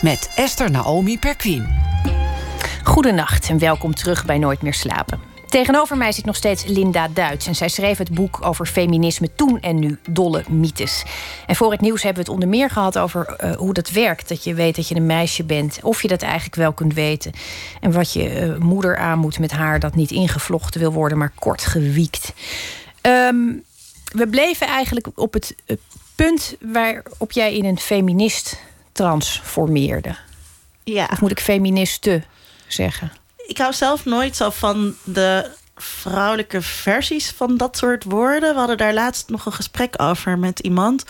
Met Esther Naomi Perquin. Goedenacht en welkom terug bij Nooit meer slapen. Tegenover mij zit nog steeds Linda Duits. En zij schreef het boek over feminisme toen en nu, Dolle Mythes. En voor het nieuws hebben we het onder meer gehad over uh, hoe dat werkt. Dat je weet dat je een meisje bent. Of je dat eigenlijk wel kunt weten. En wat je uh, moeder aan moet met haar dat niet ingevlochten wil worden, maar kort gewiekt. Um, we bleven eigenlijk op het uh, punt waarop jij in een feminist transformeerde. Ja. Of moet ik feministe zeggen? ik hou zelf nooit zo van de vrouwelijke versies van dat soort woorden. We hadden daar laatst nog een gesprek over met iemand.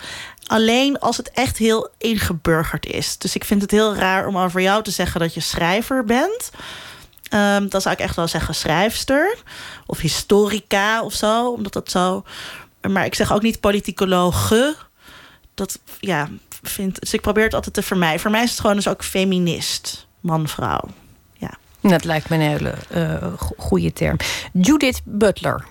Alleen als het echt heel ingeburgerd is. Dus ik vind het heel raar om over jou te zeggen dat je schrijver bent. Um, dan zou ik echt wel zeggen schrijfster. Of historica of zo. Omdat dat zo. Maar ik zeg ook niet politicologe. Dat ja, vind. Dus ik probeer het altijd te vermijden. Voor mij is het gewoon dus ook feminist. Man-vrouw. Dat lijkt me een hele uh, goede term. Judith Butler.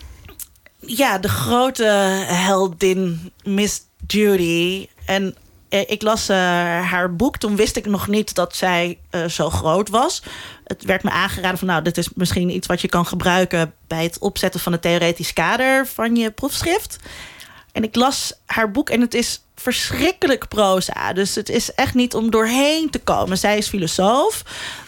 Ja, de grote heldin Miss Judy. En eh, ik las uh, haar boek. Toen wist ik nog niet dat zij uh, zo groot was. Het werd me aangeraden van... nou, dit is misschien iets wat je kan gebruiken... bij het opzetten van het theoretisch kader van je proefschrift. En ik las haar boek en het is verschrikkelijk proza. Dus het is echt niet om doorheen te komen. Zij is filosoof.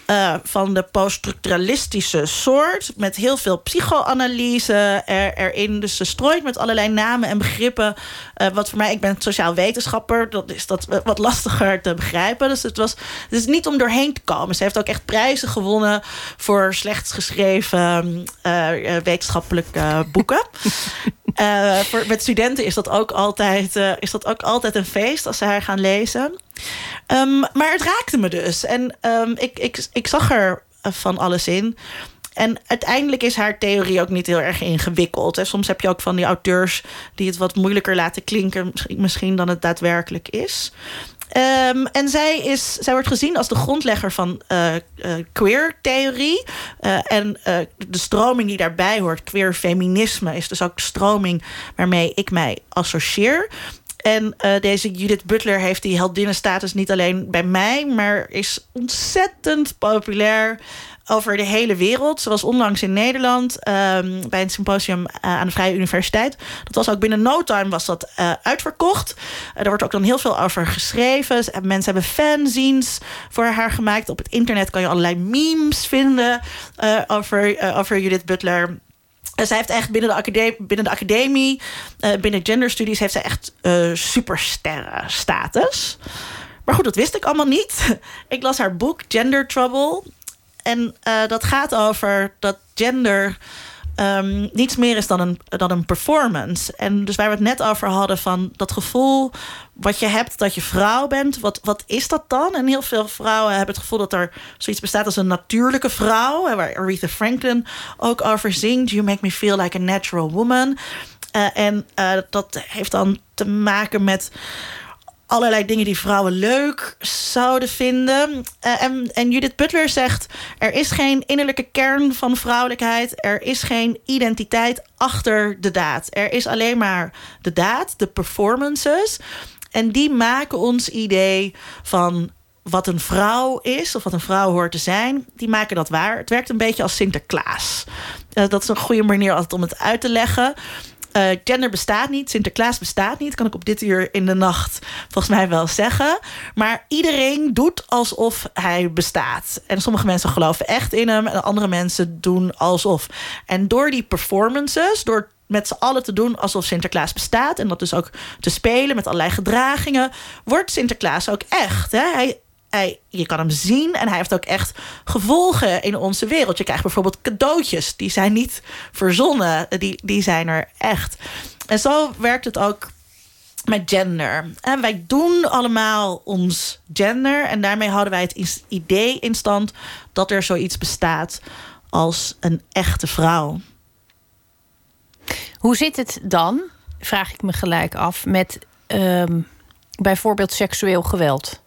Uh, van de poststructuralistische soort. Met heel veel psychoanalyse er, erin. Dus ze strooit met allerlei namen en begrippen. Uh, wat voor mij, ik ben sociaal wetenschapper. Dat is dat wat lastiger te begrijpen. Dus het, was, het is niet om doorheen te komen. Ze heeft ook echt prijzen gewonnen. voor slechts geschreven uh, wetenschappelijke boeken. voor, met studenten is dat, ook altijd, is dat ook altijd een feest als ze haar gaan lezen. Um, maar het raakte me dus. En um, ik, ik, ik zag er van alles in. En uiteindelijk is haar theorie ook niet heel erg ingewikkeld. En soms heb je ook van die auteurs die het wat moeilijker laten klinken, misschien dan het daadwerkelijk is. Um, en zij, is, zij wordt gezien als de grondlegger van uh, uh, queer-theorie. Uh, en de stroming die daarbij hoort, queer feminisme, is dus ook de stroming waarmee ik mij associeer. En uh, deze Judith Butler heeft die heldinnenstatus niet alleen bij mij, maar is ontzettend populair over de hele wereld. Was onlangs in Nederland um, bij een symposium uh, aan de Vrije Universiteit. Dat was ook binnen no time was dat uh, uitverkocht. Er wordt ook dan heel veel over geschreven. Mensen hebben fanzines voor haar gemaakt. Op het internet kan je allerlei memes vinden over, over Judith Butler. En zij heeft echt binnen de academie, binnen, de academie, binnen genderstudies, heeft zij echt supersterren status. Maar goed, dat wist ik allemaal niet. Ik las haar boek Gender Trouble. En uh, dat gaat over dat gender um, niets meer is dan een, dan een performance. En dus waar we het net over hadden van dat gevoel wat je hebt dat je vrouw bent, wat, wat is dat dan? En heel veel vrouwen hebben het gevoel dat er zoiets bestaat als een natuurlijke vrouw, waar Aretha Franklin ook over zingt. You make me feel like a natural woman. Uh, en uh, dat heeft dan te maken met allerlei dingen die vrouwen leuk zouden vinden. Uh, en, en Judith Butler zegt: er is geen innerlijke kern van vrouwelijkheid. Er is geen identiteit achter de daad. Er is alleen maar de daad, de performances. En die maken ons idee van wat een vrouw is, of wat een vrouw hoort te zijn, die maken dat waar. Het werkt een beetje als Sinterklaas. Uh, dat is een goede manier altijd om het uit te leggen. Uh, gender bestaat niet, Sinterklaas bestaat niet. Kan ik op dit uur in de nacht volgens mij wel zeggen. Maar iedereen doet alsof hij bestaat. En sommige mensen geloven echt in hem en andere mensen doen alsof. En door die performances, door met z'n allen te doen alsof Sinterklaas bestaat. En dat dus ook te spelen met allerlei gedragingen. Wordt Sinterklaas ook echt. Hè? Hij, hij, je kan hem zien en hij heeft ook echt gevolgen in onze wereld. Je krijgt bijvoorbeeld cadeautjes, die zijn niet verzonnen, die, die zijn er echt. En zo werkt het ook met gender. En wij doen allemaal ons gender en daarmee houden wij het idee in stand dat er zoiets bestaat als een echte vrouw. Hoe zit het dan, vraag ik me gelijk af, met uh, bijvoorbeeld seksueel geweld?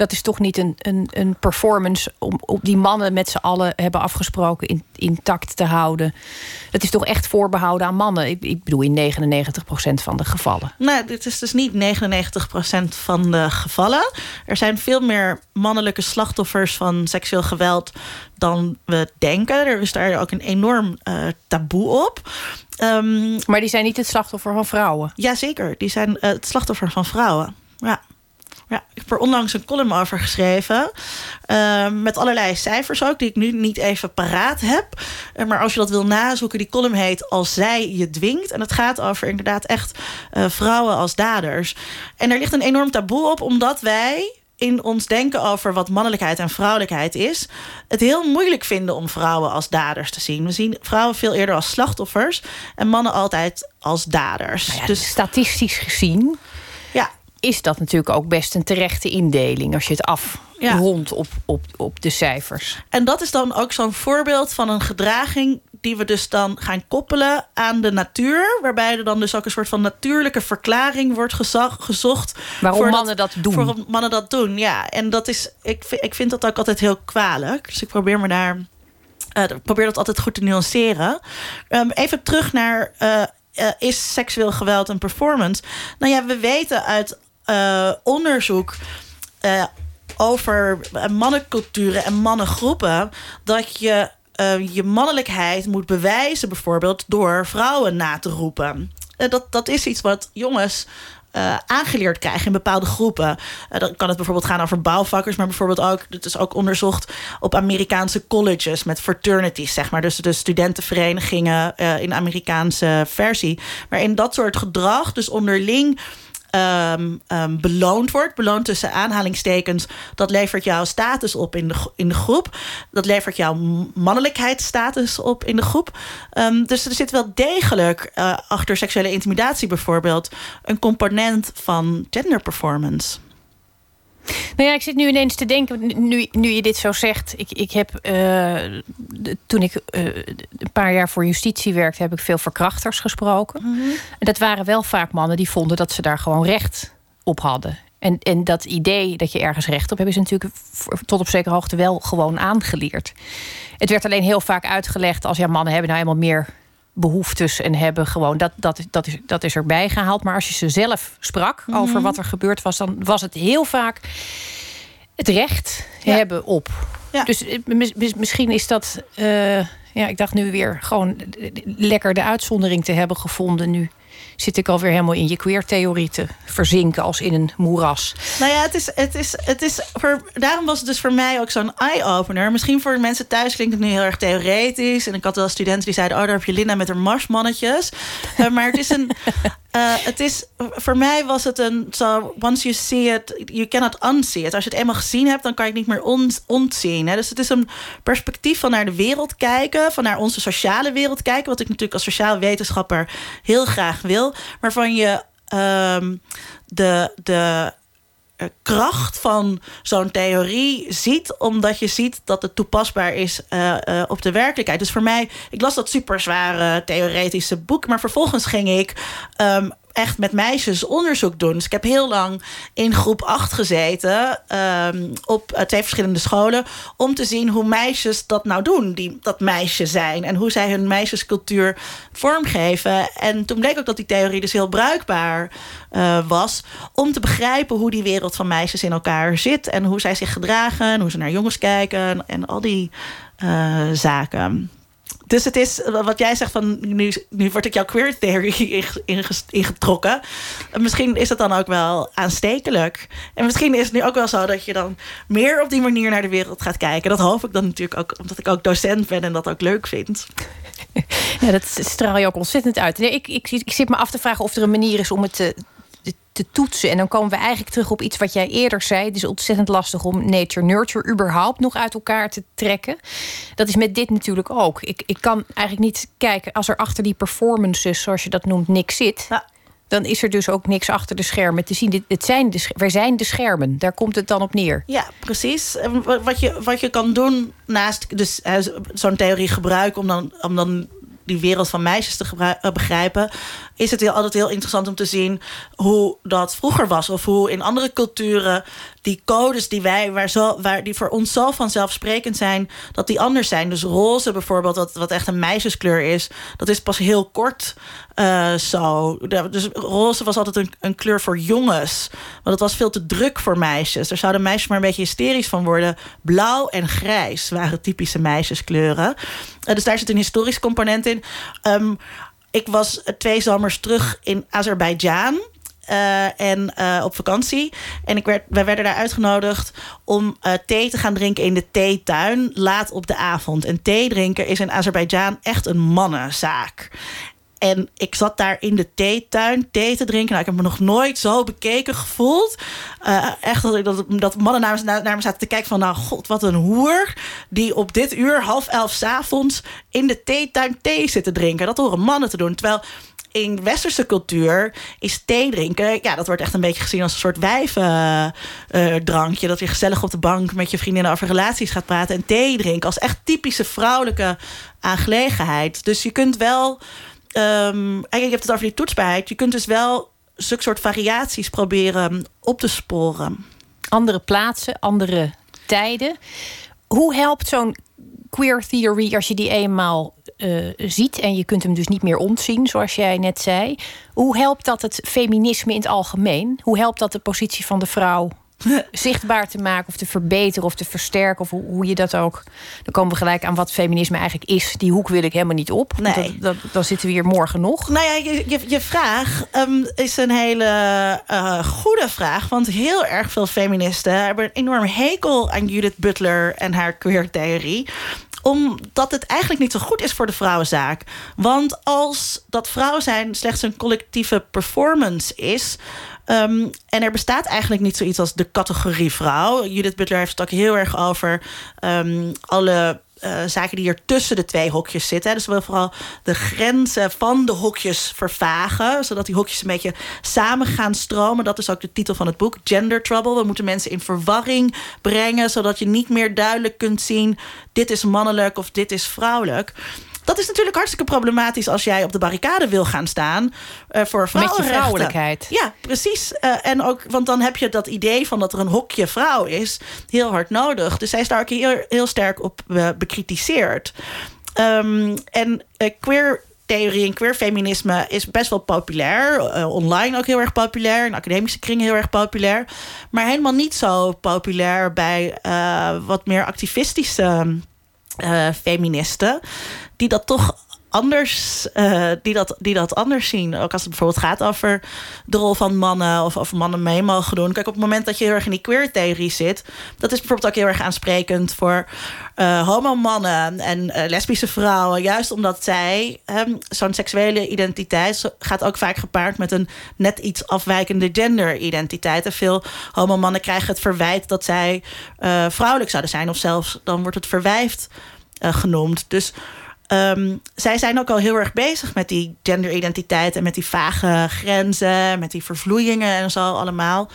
Dat is toch niet een, een, een performance om, om die mannen met z'n allen hebben afgesproken in, intact te houden. Dat is toch echt voorbehouden aan mannen. Ik, ik bedoel in 99% van de gevallen. Nou, dit is dus niet 99% van de gevallen. Er zijn veel meer mannelijke slachtoffers van seksueel geweld dan we denken. Er is daar ook een enorm uh, taboe op. Um, maar die zijn niet het slachtoffer van vrouwen? Jazeker, die zijn uh, het slachtoffer van vrouwen. Ja. Ja, ik heb er onlangs een column over geschreven. Uh, met allerlei cijfers ook, die ik nu niet even paraat heb. Uh, maar als je dat wil nazoeken, die column heet Als zij je dwingt. En het gaat over inderdaad echt uh, vrouwen als daders. En er ligt een enorm taboe op, omdat wij in ons denken over wat mannelijkheid en vrouwelijkheid is, het heel moeilijk vinden om vrouwen als daders te zien. We zien vrouwen veel eerder als slachtoffers en mannen altijd als daders. Nou ja, dus statistisch gezien ja is dat natuurlijk ook best een terechte indeling als je het afrondt op, op, op de cijfers. En dat is dan ook zo'n voorbeeld van een gedraging die we dus dan gaan koppelen aan de natuur. Waarbij er dan dus ook een soort van natuurlijke verklaring wordt gezocht. Waarom mannen dat, doen. Waarom mannen dat doen, ja. En dat is, ik, ik vind dat ook altijd heel kwalijk. Dus ik probeer me daar. Uh, probeer dat altijd goed te nuanceren. Um, even terug naar. Uh, uh, is seksueel geweld een performance? Nou ja, we weten uit uh, onderzoek uh, over mannenculturen en mannengroepen dat je je mannelijkheid moet bewijzen, bijvoorbeeld door vrouwen na te roepen. dat, dat is iets wat jongens aangeleerd krijgen in bepaalde groepen. Dan kan het bijvoorbeeld gaan over bouwvakkers, maar bijvoorbeeld ook, het is ook onderzocht op Amerikaanse colleges met fraternities, zeg maar. Dus de studentenverenigingen uh, in Amerikaanse versie. Waarin dat soort gedrag, dus onderling um, um, beloond wordt. Beloond tussen aanhalingstekens. Dat levert jouw status op in de, in de groep. Dat levert jouw mannelijkheidsstatus op in de groep. Um, dus er zit wel degelijk uh, achter seksuele intimidatie bijvoorbeeld... een component van gender performance. Nou ja, ik zit nu ineens te denken, nu, nu je dit zo zegt. Ik, ik heb, uh, toen ik uh, een paar jaar voor justitie werkte, heb ik veel verkrachters gesproken. Mm -hmm. En dat waren wel vaak mannen die vonden dat ze daar gewoon recht op hadden. En, en dat idee dat je ergens recht op hebt, is natuurlijk tot op zekere hoogte wel gewoon aangeleerd. Het werd alleen heel vaak uitgelegd als ja, mannen hebben nou eenmaal meer behoeftes en hebben gewoon. Dat, dat, dat, is, dat is erbij gehaald. Maar als je ze zelf sprak over Mhm. wat er gebeurd was, dan was het heel vaak het recht Ja. hebben op. Ja. Dus eh, mis- mis- misschien is dat. eh, ja, ik dacht nu weer gewoon lekker de uitzondering te hebben gevonden. Nu zit ik alweer helemaal in je queer-theorie te verzinken als in een moeras. Nou ja, het is, het is, het is daarom was het dus voor mij ook zo'n eye-opener. Misschien voor mensen thuis klinkt het nu heel erg theoretisch. En ik had wel studenten die zeiden: Oh, daar heb je Linda met haar marsmannetjes. Eh, maar het is een. Eh, het is, voor mij was het een zo, once you see it, you cannot unsee it. Als je het eenmaal gezien hebt, dan kan je het niet meer on, ontzien. Hè? Dus het is een perspectief van naar de wereld kijken, van naar onze sociale wereld kijken, wat ik natuurlijk als sociaal wetenschapper heel graag wil, waarvan je ehm, de, de kracht van zo'n theorie ziet, omdat je ziet dat het toepasbaar is eh, eh, op de werkelijkheid. Dus voor mij, ik las dat super zware theoretische boek, maar vervolgens ging ik ehm, echt met meisjes onderzoek doen. Dus ik heb heel lang in groep 8 gezeten ehm, op eh, twee verschillende scholen om te zien hoe meisjes dat nou doen, die dat meisje zijn en hoe zij hun meisjescultuur vormgeven. En toen bleek ook dat die theorie dus heel bruikbaar eh, was om te begrijpen hoe die wereld van meisjes in elkaar zit en hoe zij zich gedragen, en hoe ze naar jongens kijken en, en al die eh, zaken. Dus het is wat jij zegt van nu, nu word ik jouw queer theory inge- inge- ingetrokken. Misschien is het dan ook wel aanstekelijk. En misschien is het nu ook wel zo dat je dan meer op die manier naar de wereld gaat kijken. Dat hoop ik dan natuurlijk ook, omdat ik ook docent ben en dat ook leuk vind. Ja, dat straal je ook ontzettend uit. Nee, ik, ik, ik zit me af te vragen of er een manier is om het te, te, toetsen. En dan komen we eigenlijk terug op iets wat jij eerder zei. Het is ontzettend lastig om nature-nurture überhaupt nog uit elkaar te trekken. Dat is met dit natuurlijk ook. Ik, ik kan eigenlijk niet kijken als er achter die performances, zoals je dat noemt, niks zit. Ja. Dan is er dus ook niks achter de schermen te zien. Dit, het zijn de, wij zijn de schermen. Daar komt het dan op neer. Ja, precies. En wat je, wat je kan doen naast dus, zo'n theorie gebruiken om dan, om dan die wereld van meisjes te eh, begrijpen, is het heel, altijd heel interessant om te zien hoe dat vroeger was. Of hoe in andere culturen die codes die wij, waar zo, waar, die voor ons zo vanzelfsprekend zijn, dat die anders zijn. Dus roze bijvoorbeeld, wat, echt een meisjeskleur is, dat is pas heel kort eh, zo. Dus roze was altijd een, een kleur voor jongens. Want het was veel te druk voor meisjes. Daar zouden meisjes maar een beetje hysterisch van worden. Blauw en grijs waren typische meisjeskleuren. Eh, dus daar zit een historisch component in. Ehm, ik was eh, twee zomers terug in Azerbeidzjan. eh, en eh, op vakantie. En ik werd, wij werden daar uitgenodigd om thee te gaan drinken in de theetuin laat op de avond. En thee drinken is in Azerbeidzjan echt een mannenzaak. En ik zat daar in de theetuin thee te drinken. Nou, ik heb me nog nooit zo bekeken gevoeld. Eh, echt dat, dat, mannen naar, me- naar, zaten te kijken van... nou, god, wat een hoer die op dit uur, half elf 's avonds... in de theetuin thee zit te drinken. Dat horen mannen te doen. Terwijl in westerse cultuur is thee drinken... ja, dat wordt echt een beetje gezien als een soort wijvendrankje. dat je gezellig op de bank met je vriendinnen over relaties gaat praten... en thee drinken als echt typische vrouwelijke aangelegenheid. Dus je kunt wel... Ehm, en je hebt het over die toetsbaarheid. Je kunt dus wel zulke soort variaties proberen op te sporen. andere plaatsen, andere tijden. Hoe helpt zo'n queer theory als je die eenmaal eh, ziet en je kunt hem dus niet meer ontzien, zoals jij net zei? Hoe helpt dat het feminisme in het algemeen? Hoe helpt dat de positie van de vrouw zichtbaar te maken of te verbeteren of te versterken? Of hoe, hoe je dat ook. Dan komen we gelijk aan wat feminisme eigenlijk is. Die hoek wil ik helemaal niet op. Nee. Dat, dat, dan zitten we hier morgen nog. Nou ja, je, je, je vraag ehm, is een hele eh, goede vraag. Want heel erg veel feministen hebben een enorm hekel aan Judith Butler en haar queer-theorie omdat het eigenlijk niet zo goed is voor de vrouwenzaak. Want als dat vrouw zijn slechts een collectieve performance is. Ehm, en er bestaat eigenlijk niet zoiets als de categorie vrouw. Judith Butler heeft het ook heel erg over ehm, alle eh, zaken die er tussen de twee hokjes zitten. Dus we willen vooral de grenzen van de hokjes vervagen. Zodat die hokjes een beetje samen gaan stromen. Dat is ook de titel van het boek, Gender Trouble. We moeten mensen in verwarring brengen. Zodat je niet meer duidelijk kunt zien... dit is mannelijk of dit is vrouwelijk. Dat is natuurlijk hartstikke problematisch als jij op de barricade wil gaan staan eh, voor Met je vrouwenrechten. vrouwelijkheid. Ja, precies. Eh, en ook, want dan heb je dat idee van dat er een hokje vrouw is, heel hard nodig. Dus zij is daar ook heel, heel sterk op eh, bekritiseerd. Ehm, en queer queer-theorie en queer-feminisme is best wel populair. Uh, online ook heel erg populair. In academische kringen heel erg populair. Maar helemaal niet zo populair bij uh, wat meer activistische uh, feministen. Die dat toch anders, uh, die, dat, die dat anders zien. Ook als het bijvoorbeeld gaat over de rol van mannen of over mannen mee mogen doen. Kijk, op het moment dat je heel erg in die queer-theorie zit, dat is bijvoorbeeld ook heel erg aansprekend voor uh, homo-mannen en uh, lesbische vrouwen. Juist omdat zij, um, zo'n seksuele identiteit gaat ook vaak gepaard met een net iets afwijkende genderidentiteit. En veel homo-mannen krijgen het verwijt dat zij vrouwelijk zouden zijn, of zelfs dan wordt het verwijfd genoemd. Dus Um, zij zijn ook al heel erg bezig met die genderidentiteit en met die vage grenzen, met die vervloeiingen en zo allemaal.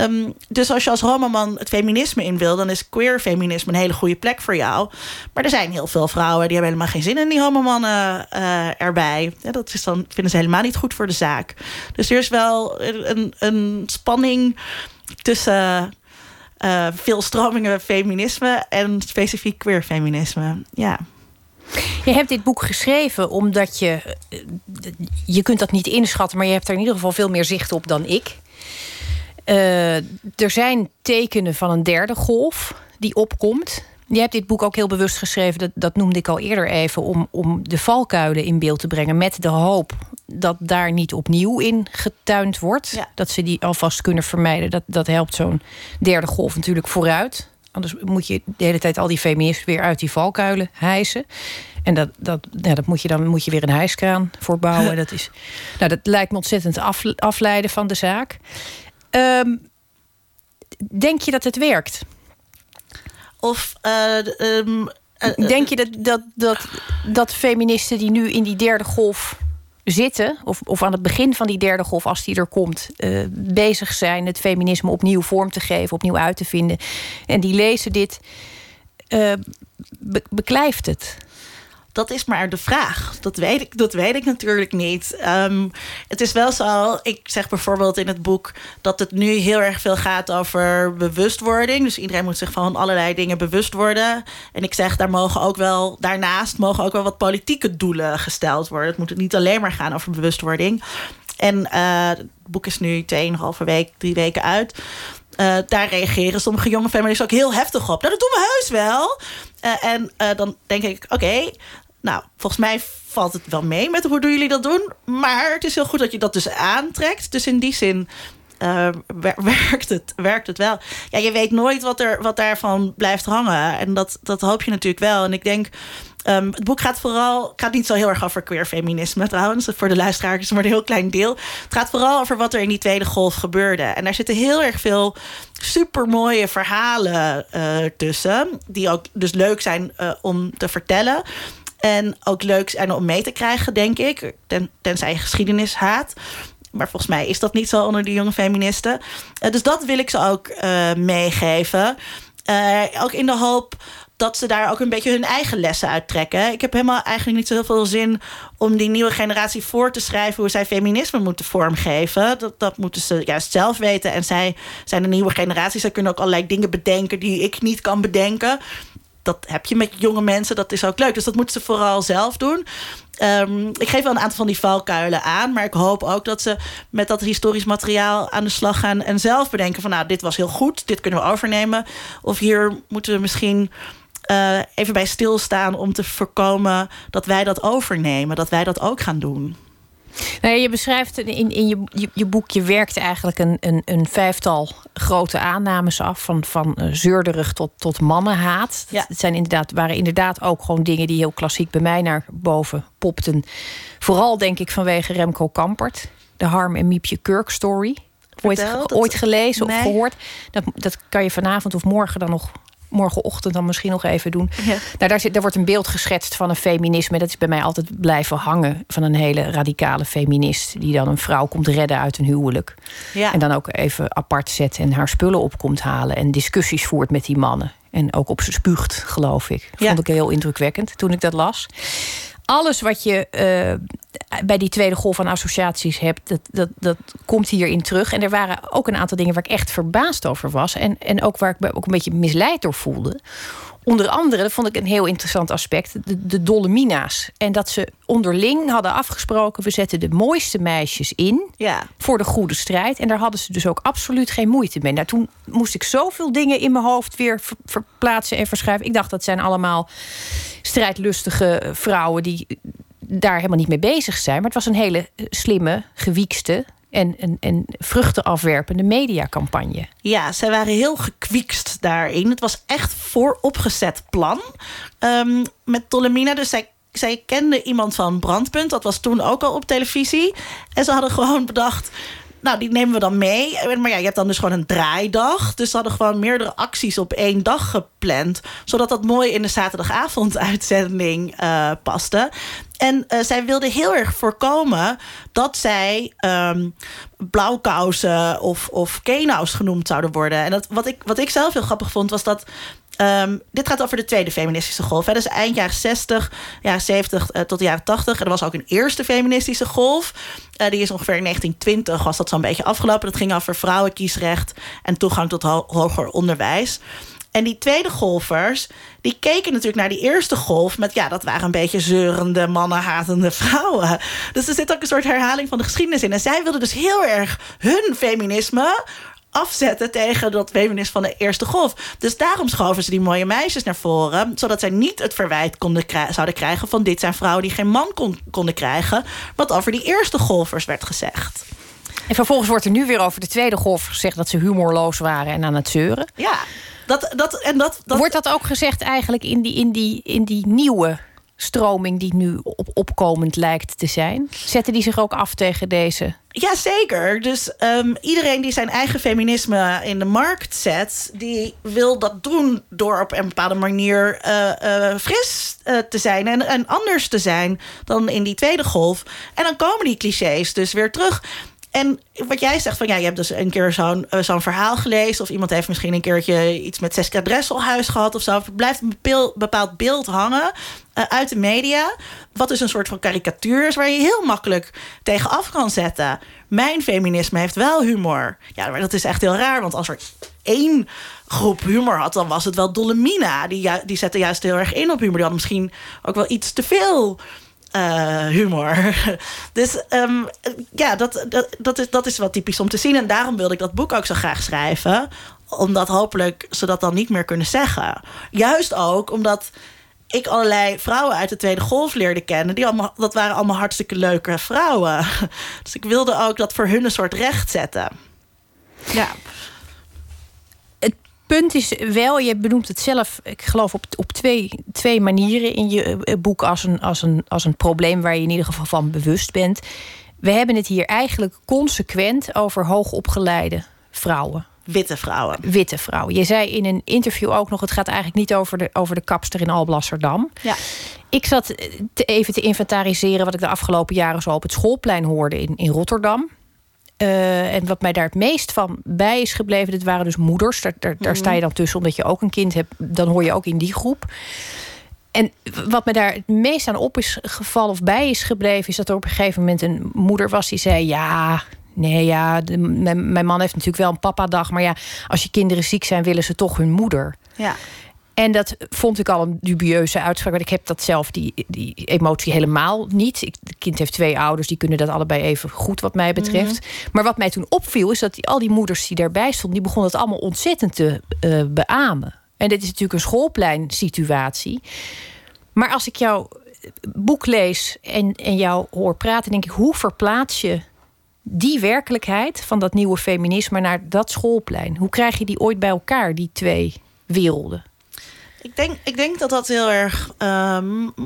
Um, dus als je als homoman het feminisme in wil, dan is queer feminisme een hele goede plek voor jou. Maar er zijn heel veel vrouwen die hebben helemaal geen zin in die homomannen uh, erbij. Dat is dan, vinden ze helemaal niet goed voor de zaak. Dus er is wel een, een spanning tussen uh, veel stromingen feminisme en specifiek queer feminisme. Ja. Je hebt dit boek geschreven omdat je. Je kunt dat niet inschatten, maar je hebt er in ieder geval veel meer zicht op dan ik. Uh, er zijn tekenen van een derde golf die opkomt. Je hebt dit boek ook heel bewust geschreven, dat, dat noemde ik al eerder even, om, om de valkuilen in beeld te brengen. Met de hoop dat daar niet opnieuw in getuind wordt. Ja. Dat ze die alvast kunnen vermijden. Dat, dat helpt zo'n derde golf natuurlijk vooruit. Anders moet je de hele tijd al die feministen weer uit die valkuilen hijsen. En dat, dat, ja, dat moet je dan moet je weer een hijskraan voor bouwen. Dat, is, nou, dat lijkt me ontzettend af, afleiden van de zaak. Um, denk je dat het werkt? Of uh, um, uh, denk je dat, dat, dat, dat feministen die nu in die derde golf zitten, of, of aan het begin van die derde golf, als die er komt, uh, bezig zijn het feminisme opnieuw vorm te geven, opnieuw uit te vinden. En die lezen dit, uh, be beklijft het. Dat is maar de vraag. Dat weet ik, dat weet ik natuurlijk niet. Um, het is wel zo, ik zeg bijvoorbeeld in het boek dat het nu heel erg veel gaat over bewustwording. Dus iedereen moet zich van allerlei dingen bewust worden. En ik zeg, daar mogen ook wel, daarnaast mogen ook wel wat politieke doelen gesteld worden. Het moet niet alleen maar gaan over bewustwording. En uh, het boek is nu 2,5 week, drie weken uit. Uh, daar reageren sommige jonge feministen ook heel heftig op. Nou, dat doen we heus wel. Uh, en uh, dan denk ik, oké, nou, volgens mij valt het wel mee met hoe doen jullie dat doen. Maar het is heel goed dat je dat dus aantrekt. Dus in die zin werkt, het, werkt het wel. Ja, je weet nooit wat, er, wat daarvan blijft hangen. En dat, dat hoop je natuurlijk wel. En ik denk, um, het boek gaat vooral... gaat niet zo heel erg over queer feminisme trouwens. Voor de luisteraars is maar een heel klein deel. Het gaat vooral over wat er in die tweede golf gebeurde. En daar zitten heel erg veel supermooie verhalen uh, tussen. Die ook dus leuk zijn uh, om te vertellen. En ook leuk zijn om mee te krijgen, denk ik. Ten, tenzij je geschiedenis haat. Maar volgens mij is dat niet zo onder die jonge feministen. Uh, dus dat wil ik ze ook meegeven. Ook in de hoop dat ze daar ook een beetje hun eigen lessen uit trekken. Ik heb helemaal eigenlijk niet zo heel veel zin om die nieuwe generatie voor te schrijven hoe zij feminisme moeten vormgeven. Dat, dat moeten ze juist zelf weten. En zij zijn de nieuwe generatie. Zij kunnen ook allerlei dingen bedenken die ik niet kan bedenken dat heb je met jonge mensen, dat is ook leuk. Dus dat moeten ze vooral zelf doen. Um, ik geef wel een aantal van die valkuilen aan. Maar ik hoop ook dat ze met dat historisch materiaal aan de slag gaan. En zelf bedenken van nou, dit was heel goed. Dit kunnen we overnemen. Of hier moeten we misschien uh, even bij stilstaan om te voorkomen dat wij dat overnemen. Dat wij dat ook gaan doen. Nou ja, je beschrijft in, in je, je, je, boek, je werkt eigenlijk een, een, een, vijftal grote aannames af. Van, van uh, zeurderig tot, tot mannenhaat. Ja. Het zijn inderdaad, waren inderdaad ook gewoon dingen die heel klassiek bij mij naar boven popten. Vooral denk ik vanwege Remco Kampert. De Harm en Miepje Kurk story. Ooit, ooit gelezen nee. of gehoord. Dat, dat kan je vanavond of morgen dan nog morgenochtend dan misschien nog even doen. Ja. Nou, daar, zit, daar wordt een beeld geschetst van een feminisme. Dat is bij mij altijd blijven hangen. Van een hele radicale feminist. Die dan een vrouw komt redden uit een huwelijk. Ja. En dan ook even apart zet en haar spullen op komt halen. En discussies voert met die mannen. En ook op ze spuugt, geloof ik. Ja. Vond ik heel indrukwekkend toen ik dat las. Alles wat je uh, bij die tweede golf van associaties hebt, dat, dat, dat komt hierin terug. En er waren ook een aantal dingen waar ik echt verbaasd over was. En, en ook waar ik me ook een beetje misleid door voelde. Onder andere, dat vond ik een heel interessant aspect, de, de Dolomina's. En dat ze onderling hadden afgesproken: we zetten de mooiste meisjes in ja. voor de goede strijd. En daar hadden ze dus ook absoluut geen moeite mee. Nou, toen moest ik zoveel dingen in mijn hoofd weer verplaatsen en verschuiven. Ik dacht dat zijn allemaal strijdlustige vrouwen die daar helemaal niet mee bezig zijn. Maar het was een hele slimme, gewiekste en een, een vruchtenafwerpende mediacampagne. Ja, zij waren heel gekwiekst daarin. Het was echt vooropgezet plan um, met Tolemina. Dus zij zij kende iemand van Brandpunt. Dat was toen ook al op televisie. En ze hadden gewoon bedacht. Nou, die nemen we dan mee. Maar ja, je hebt dan dus gewoon een draaidag. Dus ze hadden gewoon meerdere acties op één dag gepland. Zodat dat mooi in de zaterdagavond-uitzending uh, paste. En uh, zij wilde heel erg voorkomen dat zij um, blauwkousen of, of kenaus genoemd zouden worden. En dat, wat, ik, wat ik zelf heel grappig vond, was dat Um, dit gaat over de tweede feministische golf. Hè. Dus eind jaren 60, jaren 70 uh, tot de jaren 80. En er was ook een eerste feministische golf. Uh, die is ongeveer in 1920 was dat zo'n beetje afgelopen. Dat ging over vrouwenkiesrecht en toegang tot ho hoger onderwijs. En die tweede golfers, die keken natuurlijk naar die eerste golf met, ja, dat waren een beetje zeurende, mannenhatende vrouwen. Dus er zit ook een soort herhaling van de geschiedenis in. En zij wilden dus heel erg hun feminisme afzetten tegen dat feminisme van de eerste golf. Dus daarom schoven ze die mooie meisjes naar voren, zodat zij niet het verwijt konden zouden krijgen van dit zijn vrouwen die geen man kon konden krijgen, wat over die eerste golfers werd gezegd. En vervolgens wordt er nu weer over de tweede golf gezegd dat ze humorloos waren en aan het zeuren. Ja, dat, dat, en dat, dat... Wordt dat ook gezegd eigenlijk in die, in die, in die nieuwe stroming die nu op, opkomend lijkt te zijn? Zetten die zich ook af tegen deze? Jazeker. Dus um, iedereen die zijn eigen feminisme in de markt zet, die wil dat doen door op een bepaalde manier uh, uh, fris uh, te zijn en, en anders te zijn dan in die tweede golf. En dan komen die clichés dus weer terug. En wat jij zegt van ja, je hebt dus een keer zo'n zo'n verhaal gelezen. Of iemand heeft misschien een keertje iets met Seska Dresselhuis gehad of zo. Het blijft een bepaald beeld hangen uh, uit de media. Wat dus een soort van karikatuur is waar je heel makkelijk tegen af kan zetten. Mijn feminisme heeft wel humor. Ja, maar dat is echt heel raar. Want als er één groep humor had, dan was het wel Dolomina. Die, die zette juist heel erg in op humor. Die had misschien ook wel iets te veel uh, humor. dus um, ja, dat, dat, dat, is, dat is wel typisch om te zien. En daarom wilde ik dat boek ook zo graag schrijven. Omdat hopelijk ze dat dan niet meer kunnen zeggen. Juist ook omdat ik allerlei vrouwen uit de Tweede Golf leerde kennen. Die allemaal, dat waren allemaal hartstikke leuke vrouwen. Dus ik wilde ook dat voor hun een soort recht zetten. Ja punt is wel, je benoemt het zelf, ik geloof op, op twee, twee manieren in je eh, boek als een, als, een, als een probleem waar je in ieder geval van bewust bent. We hebben het hier eigenlijk consequent over hoogopgeleide vrouwen. Witte vrouwen. Witte vrouwen. Je zei in een interview ook nog: het gaat eigenlijk niet over de, over de kapster in Alblasserdam. Ja. Ik zat te, even te inventariseren wat ik de afgelopen jaren zo op het schoolplein hoorde in, in Rotterdam. Uh, en wat mij daar het meest van bij is gebleven, dit waren dus moeders. Daar, daar, daar, sta je mhm. dan tussen omdat je ook een kind hebt. Dan hoor je ook in die groep. En wat me daar het meest aan op is gevallen of bij is gebleven, is dat er op een gegeven moment een moeder was die zei: Ja, nee, ja, de, mijn, mijn man heeft natuurlijk wel een papa-dag. Maar ja, als je kinderen ziek zijn, willen ze toch hun moeder. Ja. En dat vond ik al een dubieuze uitspraak. Want ik heb dat zelf, die, die emotie helemaal niet. Ik, het kind heeft twee ouders, die kunnen dat allebei even goed, wat mij betreft. Mhm. Maar wat mij toen opviel, is dat die, al die moeders die daarbij stonden, die begonnen het allemaal ontzettend te uh, beamen. En dit is natuurlijk een schoolpleinsituatie. Maar als ik jouw boek lees en, en jou hoor praten, denk ik, hoe verplaats je die werkelijkheid van dat nieuwe feminisme naar dat schoolplein? Hoe krijg je die ooit bij elkaar, die twee werelden? Ik denk, ik denk dat dat heel erg uh,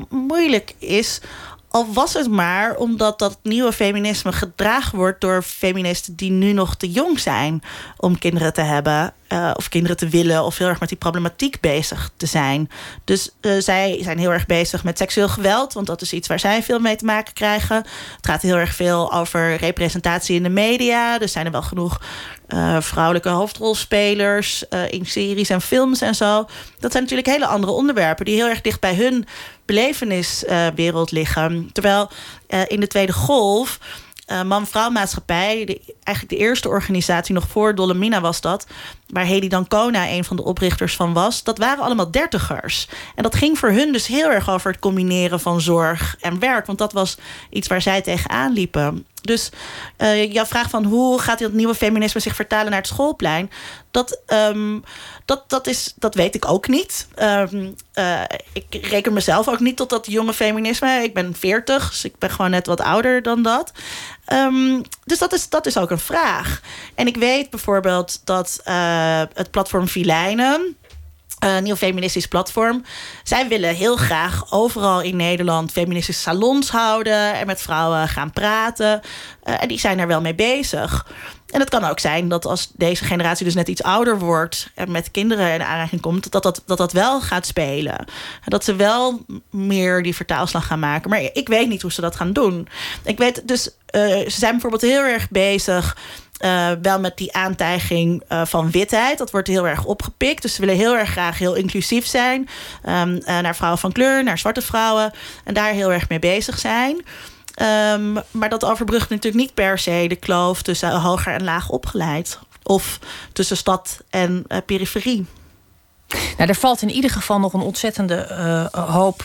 moeilijk is. Al was het maar omdat dat nieuwe feminisme gedragen wordt door feministen die nu nog te jong zijn om kinderen te hebben. Uh, of kinderen te willen of heel erg met die problematiek bezig te zijn. Dus uh, zij zijn heel erg bezig met seksueel geweld, want dat is iets waar zij veel mee te maken krijgen. Het gaat heel erg veel over representatie in de media. Er zijn er wel genoeg uh, vrouwelijke hoofdrolspelers in series en films en zo. Dat zijn natuurlijk hele andere onderwerpen die heel erg dicht bij hun beleveniswereld liggen. Terwijl in de Tweede Golf uh, man-vrouw maatschappij. eigenlijk de eerste organisatie, nog voor Dolomina was dat. Waar Hedy Dancona een van de oprichters van was. Dat waren allemaal dertigers. En dat ging voor hun dus heel erg over het combineren van zorg en werk. Want dat was iets waar zij tegenaan liepen. Dus uh, jouw vraag van hoe gaat dat nieuwe feminisme zich vertalen naar het schoolplein? Dat, um, dat, dat, is, dat weet ik ook niet. Um, uh, ik reken mezelf ook niet tot dat jonge feminisme. Ik ben 40, dus ik ben gewoon net wat ouder dan dat. Um, dus dat is, dat is ook een vraag. En ik weet bijvoorbeeld dat uh, het platform Vilijnen een nieuw feministisch platform. Zij willen heel graag overal in Nederland feministische salons houden en met vrouwen gaan praten. Uh, en die zijn er wel mee bezig. En het kan ook zijn dat als deze generatie dus net iets ouder wordt en met kinderen in aanraking komt, dat dat, dat dat wel gaat spelen. Dat ze wel meer die vertaalslag gaan maken. Maar ik weet niet hoe ze dat gaan doen. Ik weet dus, uh, ze zijn bijvoorbeeld heel erg bezig uh, wel met die aantijging uh, van witheid. Dat wordt heel erg opgepikt. Dus ze willen heel erg graag heel inclusief zijn. Um, uh, naar vrouwen van kleur, naar zwarte vrouwen. En daar heel erg mee bezig zijn. Um, maar dat overbrugt natuurlijk niet per se de kloof tussen hoger en laag opgeleid. Of tussen stad en periferie. Nou, er valt in ieder geval nog een ontzettende hoop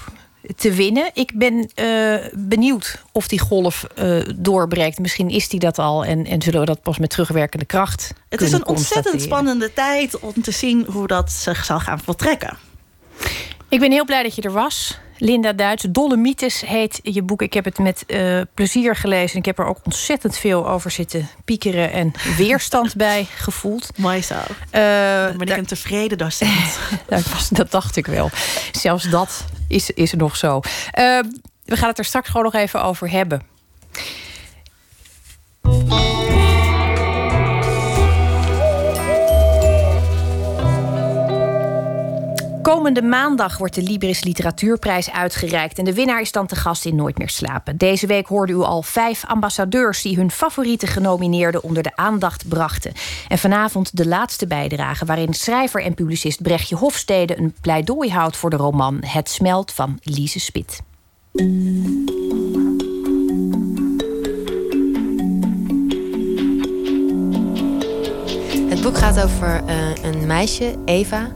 te winnen. Ik ben uh, benieuwd of die golf uh, doorbreekt. Misschien is die dat al en, en zullen we dat pas met terugwerkende kracht. Het is een ontzettend spannende tijd om te zien hoe dat zich zal gaan voltrekken. Ik ben heel blij dat je er was. Linda Duits, Dolomites heet je boek. Ik heb het met uh, plezier gelezen. Ik heb er ook ontzettend veel over zitten piekeren en weerstand bij gevoeld. Mooi zo. Uh, ben ik een tevreden docent. dat, dacht ik wel. Zelfs dat is, is nog zo. Uh, we gaan het er straks gewoon nog even over hebben. Komende maandag wordt de Libris Literatuurprijs uitgereikt. En de winnaar is dan te gast in Nooit meer slapen. Deze week hoorde u al vijf ambassadeurs die hun favoriete genomineerden onder de aandacht brachten. En vanavond de laatste bijdrage, waarin schrijver en publicist Brechtje Hofstede een pleidooi houdt voor de roman Het Smelt van Lise Spit. Het boek gaat over uh, een meisje, Eva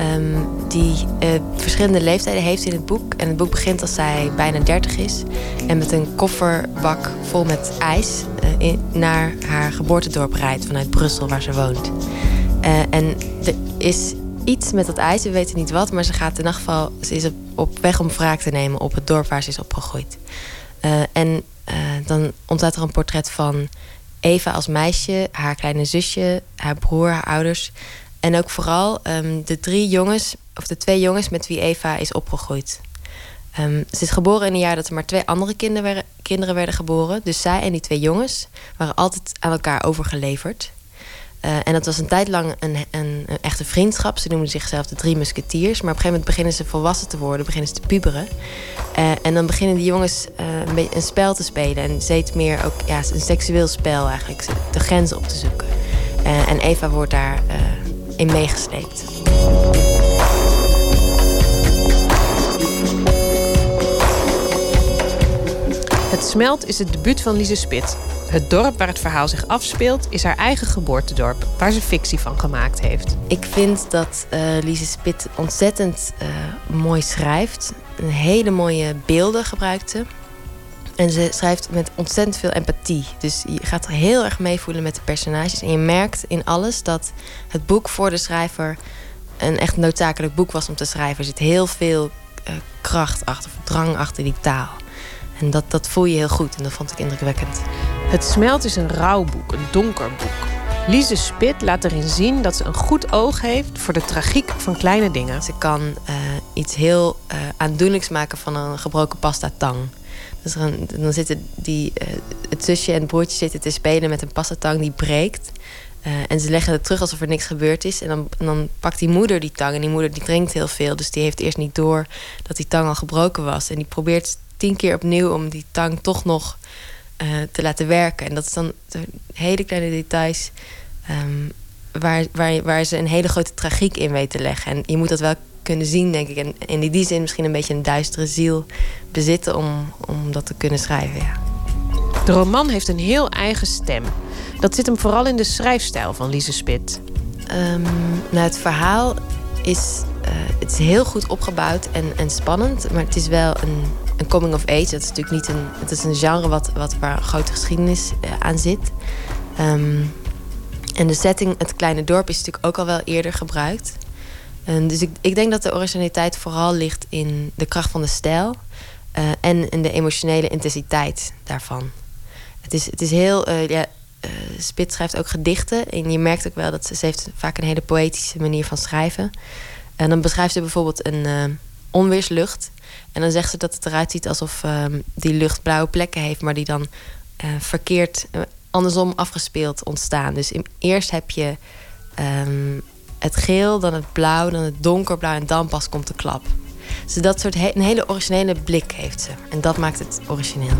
Um, die uh, verschillende leeftijden heeft in het boek. En het boek begint als zij bijna 30 is. En met een kofferbak vol met ijs in, naar haar geboortedorp rijdt vanuit Brussel, waar ze woont. Uh, en er is iets met dat ijs, we weten niet wat, maar ze gaat in ieder geval, ze is op, op weg om wraak te nemen op het dorp waar ze is opgegroeid. en dan ontstaat er een portret van Eva als meisje, haar kleine zusje, haar broer, haar ouders. En ook vooral um, de drie jongens, of de twee jongens met wie Eva is opgegroeid. Um, ze is geboren in een jaar dat er maar twee andere kinderen werden, geboren. Dus zij en die twee jongens waren altijd aan elkaar overgeleverd. Uh, en dat was een tijd lang een, een, echte vriendschap. Ze noemden zichzelf de drie musketiers. Maar op een gegeven moment beginnen ze volwassen te worden, beginnen ze te puberen. Uh, en dan beginnen die jongens uh, een, beetje een spel te spelen. En steeds meer ook ja, een seksueel spel eigenlijk, de grenzen op te zoeken. en Eva wordt daar in meegesleept. Het Smelt is het debuut van Lise Spit. Het dorp waar het verhaal zich afspeelt is haar eigen geboortedorp, waar ze fictie van gemaakt heeft. Ik vind dat uh, Lise Spit ontzettend uh, mooi schrijft. Een hele mooie beelden gebruikte. En ze schrijft met ontzettend veel empathie. Dus je gaat er heel erg meevoelen met de personages. En je merkt in alles dat het boek voor de schrijver een echt noodzakelijk boek was om te schrijven. Er zit heel veel uh, kracht achter, drang achter die taal. En dat, dat voel je heel goed en dat vond ik indrukwekkend. Het Smelt is een rauw boek, een donker boek. Lise Spit laat erin zien dat ze een goed oog heeft voor de tragiek van kleine dingen. Ze kan uh, iets heel uh, aandoenlijks maken van een gebroken pasta tang. Dus dan, dan zitten die, uh, het zusje en het broertje zitten te spelen met een passatang die breekt. Eh, en ze leggen het terug alsof er niks gebeurd is. En dan, dan pakt die moeder die tang. En die moeder die drinkt heel veel. Dus die heeft eerst niet door dat die tang al gebroken was. En die probeert tien keer opnieuw om die tang toch nog eh, te laten werken. En dat is dan hele kleine details. ehm, waar, waar, waar ze een hele grote tragiek in weten te leggen. En je moet dat wel kunnen zien, denk ik. En in die zin misschien een beetje een duistere ziel bezitten om, om dat te kunnen schrijven. Ja. De roman heeft een heel eigen stem. Dat zit hem vooral in de schrijfstijl van Lise Spit. Ehm, nou, het verhaal is, eh, het is heel goed opgebouwd en, en spannend. Maar het is wel een, een coming of age. Dat is natuurlijk niet een. Het is een genre wat, wat, waar een grote geschiedenis eh, aan zit. Ehm, en de setting, het kleine dorp, is natuurlijk ook al wel eerder gebruikt. En dus ik, denk dat de originaliteit vooral ligt in de kracht van de stijl eh, en in de emotionele intensiteit daarvan. Het is, het is heel. eh, ja, eh, Spit schrijft ook gedichten. En je merkt ook wel dat ze, heeft vaak een hele poëtische manier van schrijven. En dan beschrijft ze bijvoorbeeld een onweerslucht. En dan zegt ze dat het eruit ziet alsof ehm, die lucht blauwe plekken heeft, maar die dan verkeerd andersom afgespeeld ontstaan. Dus eerst heb je ehm, het geel, dan het blauw, dan het donkerblauw en dan pas komt de klap. Dus dat soort een hele originele blik heeft ze. En dat maakt het origineel.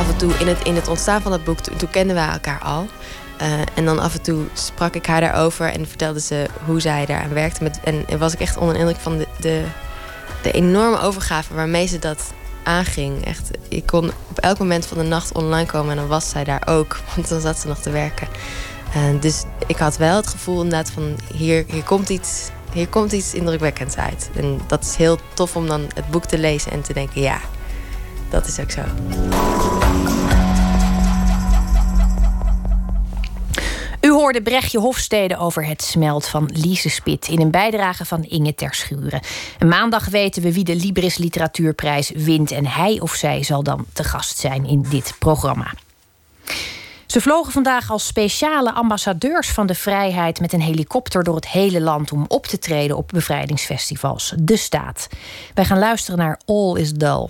af en toe in het, in het ontstaan van het boek, toen, toen kenden wij elkaar al. Eh, en dan af en toe sprak ik haar daarover en vertelde ze hoe zij daaraan werkte. Met, en was ik echt onder de indruk van de, de, de enorme overgave waarmee ze dat aanging. Echt, ik kon op elk moment van de nacht online komen en dan was zij daar ook, want dan zat ze nog te werken. Dus ik had wel het gevoel inderdaad van hier, hier, komt iets, hier komt iets indrukwekkends uit. En dat is heel tof om dan het boek te lezen en te denken, ja, dat is ook zo. U hoorde Brechtje Hofstede over het smelt van Lise Spit in een bijdrage van Inge Terschuren. En maandag weten we wie de Libris Literatuurprijs wint en hij of zij zal dan te gast zijn in dit programma. Ze vlogen vandaag als speciale ambassadeurs van de vrijheid met een helikopter door het hele land om op te treden op bevrijdingsfestivals. De staat. Wij gaan luisteren naar All is Dull.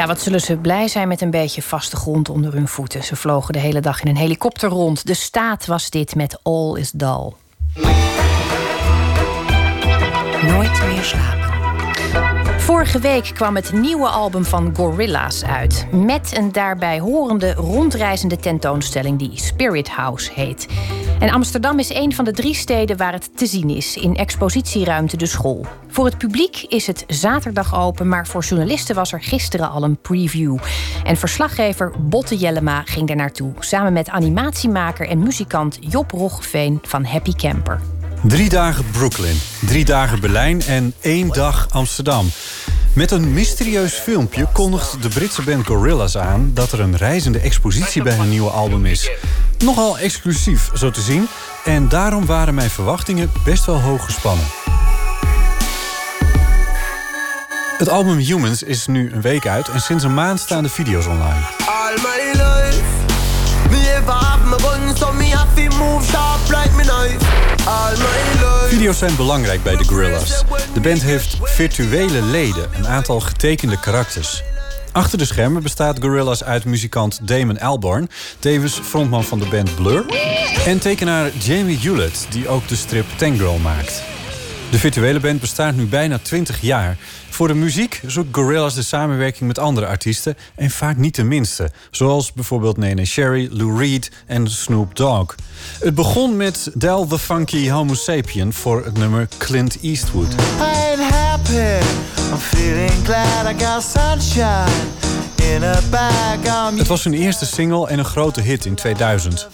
Ja, wat zullen ze blij zijn met een beetje vaste grond onder hun voeten. Ze vlogen de hele dag in een helikopter rond. De staat was dit met All is Dull. Nooit meer slapen. Vorige week kwam het nieuwe album van Gorillaz uit. Met een daarbij horende rondreizende tentoonstelling die Spirit House heet. En Amsterdam is een van de drie steden waar het te zien is in expositieruimte De School. Voor het publiek is het zaterdag open, maar voor journalisten was er gisteren al een preview. En verslaggever Botte Jellema ging daar naartoe, samen met animatiemaker en muzikant Job Roggeveen van Happy Camper. Drie dagen Brooklyn, drie dagen Berlijn en één dag Amsterdam. Met een mysterieus filmpje kondigt de Britse band Gorillaz aan... dat er een reizende expositie bij hun nieuwe album is. Nogal exclusief, zo te zien. En daarom waren mijn verwachtingen best wel hoog gespannen. Het album Humans is nu een week uit en sinds een maand staan de video's online. All my life, Video's zijn belangrijk bij de Gorillaz. De band heeft virtuele leden, een aantal getekende karakters. Achter de schermen bestaat Gorillaz uit muzikant Damon Albarn... tevens frontman van de band Blur... en tekenaar Jamie Hewlett, die ook de strip Tank maakt. De virtuele band bestaat nu bijna 20 jaar. Voor de muziek zoekt Gorillaz de samenwerking met andere artiesten... en vaak niet de minste, zoals bijvoorbeeld Nene Sherry, Lou Reed en Snoop Dogg. Het begon met Del the Funky Homo Sapien voor het nummer Clint Eastwood. I ain't happy, I'm feeling glad I got sunshine in a bag. I'm Het was hun eerste single en een grote hit in 2000.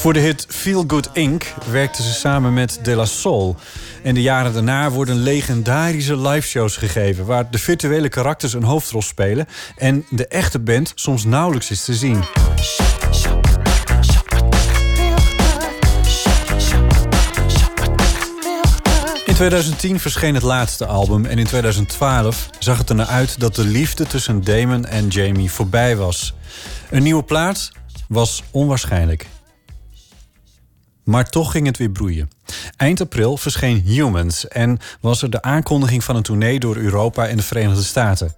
Voor de hit Feel Good Inc. werkten ze samen met De La Soul. En de jaren daarna worden legendarische liveshows gegeven... waar de virtuele karakters een hoofdrol spelen... en de echte band soms nauwelijks is te zien. In 2010 verscheen het laatste album en in 2012 zag het er naar uit dat de liefde tussen Damon en Jamie voorbij was. Een nieuwe plaat was onwaarschijnlijk. Maar toch ging het weer broeien. Eind april verscheen Humans en was er de aankondiging van een tournee door Europa en de Verenigde Staten.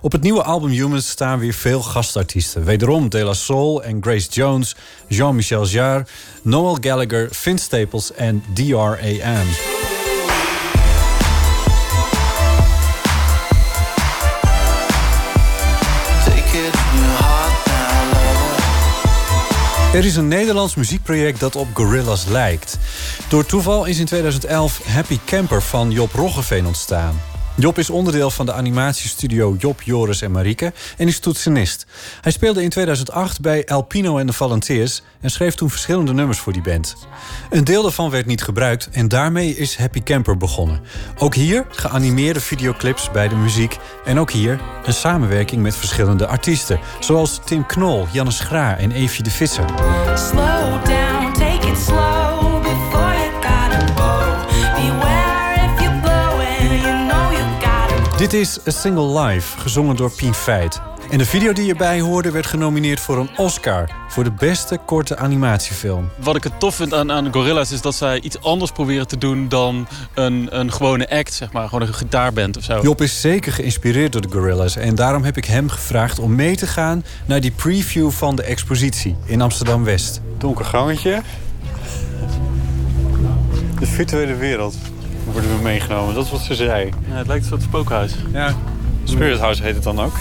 Op het nieuwe album Humans staan weer veel gastartiesten. Wederom De La Soul en Grace Jones, Jean-Michel Jarre, Noel Gallagher, Vince Staples en D.R.A.M. Er is een Nederlands muziekproject dat op Gorillaz lijkt. Door toeval is in 2011 Happy Camper van Job Roggeveen ontstaan. Job is onderdeel van de animatiestudio Job, Joris en Marieke en is toetsenist. Hij speelde in 2008 bij Alpino en de Volunteers en schreef toen verschillende nummers voor die band. Een deel daarvan werd niet gebruikt en daarmee is Happy Camper begonnen. Ook hier geanimeerde videoclips bij de muziek en ook hier een samenwerking met verschillende artiesten, zoals Tim Knol, Jannes Gra en Eefje de Visser. Slow down, take it slow Dit is A Single Life, gezongen door Pien Feit. En de video die erbij hoorde werd genomineerd voor een Oscar... voor de beste korte animatiefilm. Wat ik het tof vind aan, aan Gorillaz is dat zij iets anders proberen te doen dan een, een gewone act, zeg maar. Gewoon een gitaarband of zo. Job is zeker geïnspireerd door de Gorillaz... en daarom heb ik hem gevraagd om mee te gaan... naar die preview van de expositie in Amsterdam-West. Donker gangetje. De virtuele wereld worden we meegenomen. Dat is wat ze zei. Ja, het lijkt een soort spookhuis. Ja, Spirit House heet het dan ook.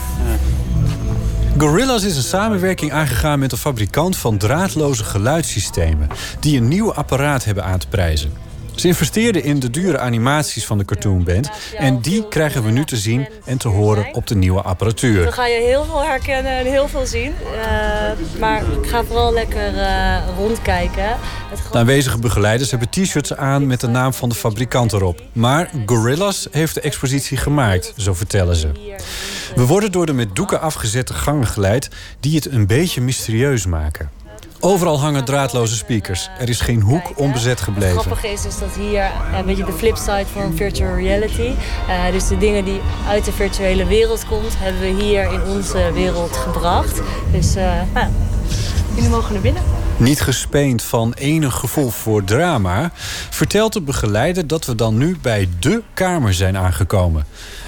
Gorillaz is een samenwerking aangegaan met een fabrikant van draadloze geluidssystemen... die een nieuw apparaat hebben aan te prijzen. Ze investeerden in de dure animaties van de cartoonband... en die krijgen we nu te zien en te horen op de nieuwe apparatuur. Dan ga je heel veel herkennen en heel veel zien. Eh, maar ik ga vooral lekker eh, rondkijken. Het De aanwezige begeleiders hebben t-shirts aan met de naam van de fabrikant erop. Maar Gorillaz heeft de expositie gemaakt, zo vertellen ze. We worden door de met doeken afgezette gangen geleid... die het een beetje mysterieus maken. Overal hangen draadloze speakers. Er is geen hoek onbezet Het gebleven. grappige is dus dat hier een beetje de flipside van virtual reality. eh, dus de dingen die uit de virtuele wereld komt, hebben we hier in onze wereld gebracht. Dus eh, nou, jullie mogen naar binnen. Niet gespeend van enig gevoel voor drama, vertelt de begeleider dat we dan nu bij de kamer zijn aangekomen.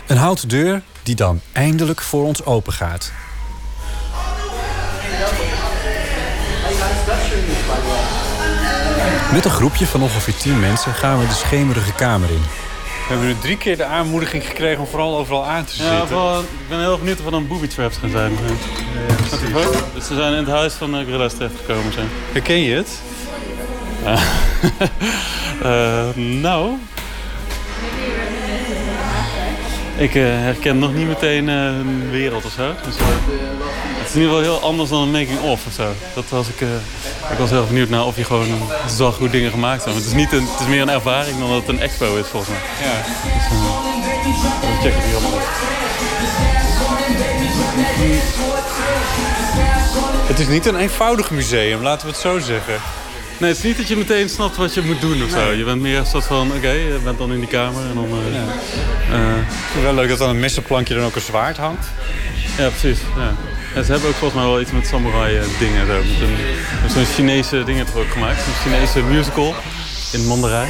Een houten deur die dan eindelijk voor ons open gaat. Met een groepje van ongeveer 10 mensen gaan we de schemerige kamer in. We hebben nu drie keer de aanmoediging gekregen om vooral overal aan te zitten. Ja, vooral, ik ben heel benieuwd of er dan booby traps gaan zijn. Goed? Dus ze zijn in het huis van uh, Gorilla's terechtgekomen. Zijn. Herken je het? Ja. Eh, nou... Ik eh, herken nog niet meteen eh, een wereld of zo. Dus, eh, in ieder geval heel anders dan een making-of of zo. Dat was ik, eh, ik was heel benieuwd naar of je gewoon het wel goed dingen gemaakt. Maar het is, niet een, het is meer een ervaring dan dat het een expo is volgens mij. Ja. Dus, eh, we checken die allemaal uit. Het is niet een eenvoudig museum, laten we het zo zeggen. Nee, het is niet dat je meteen snapt wat je moet doen of zo. Nee. Je bent meer een soort van, oké, je bent dan in die kamer en dan... eh, eh, Het is wel leuk dat aan een messenplankje dan ook een zwaard hangt. Ja, precies. Ja. Ja, ze hebben ook volgens mij wel iets met samurai eh, dingen. Zo. Met een, zo'n Chinese dingen toch ook gemaakt. Zo'n Chinese musical in Mandarijn.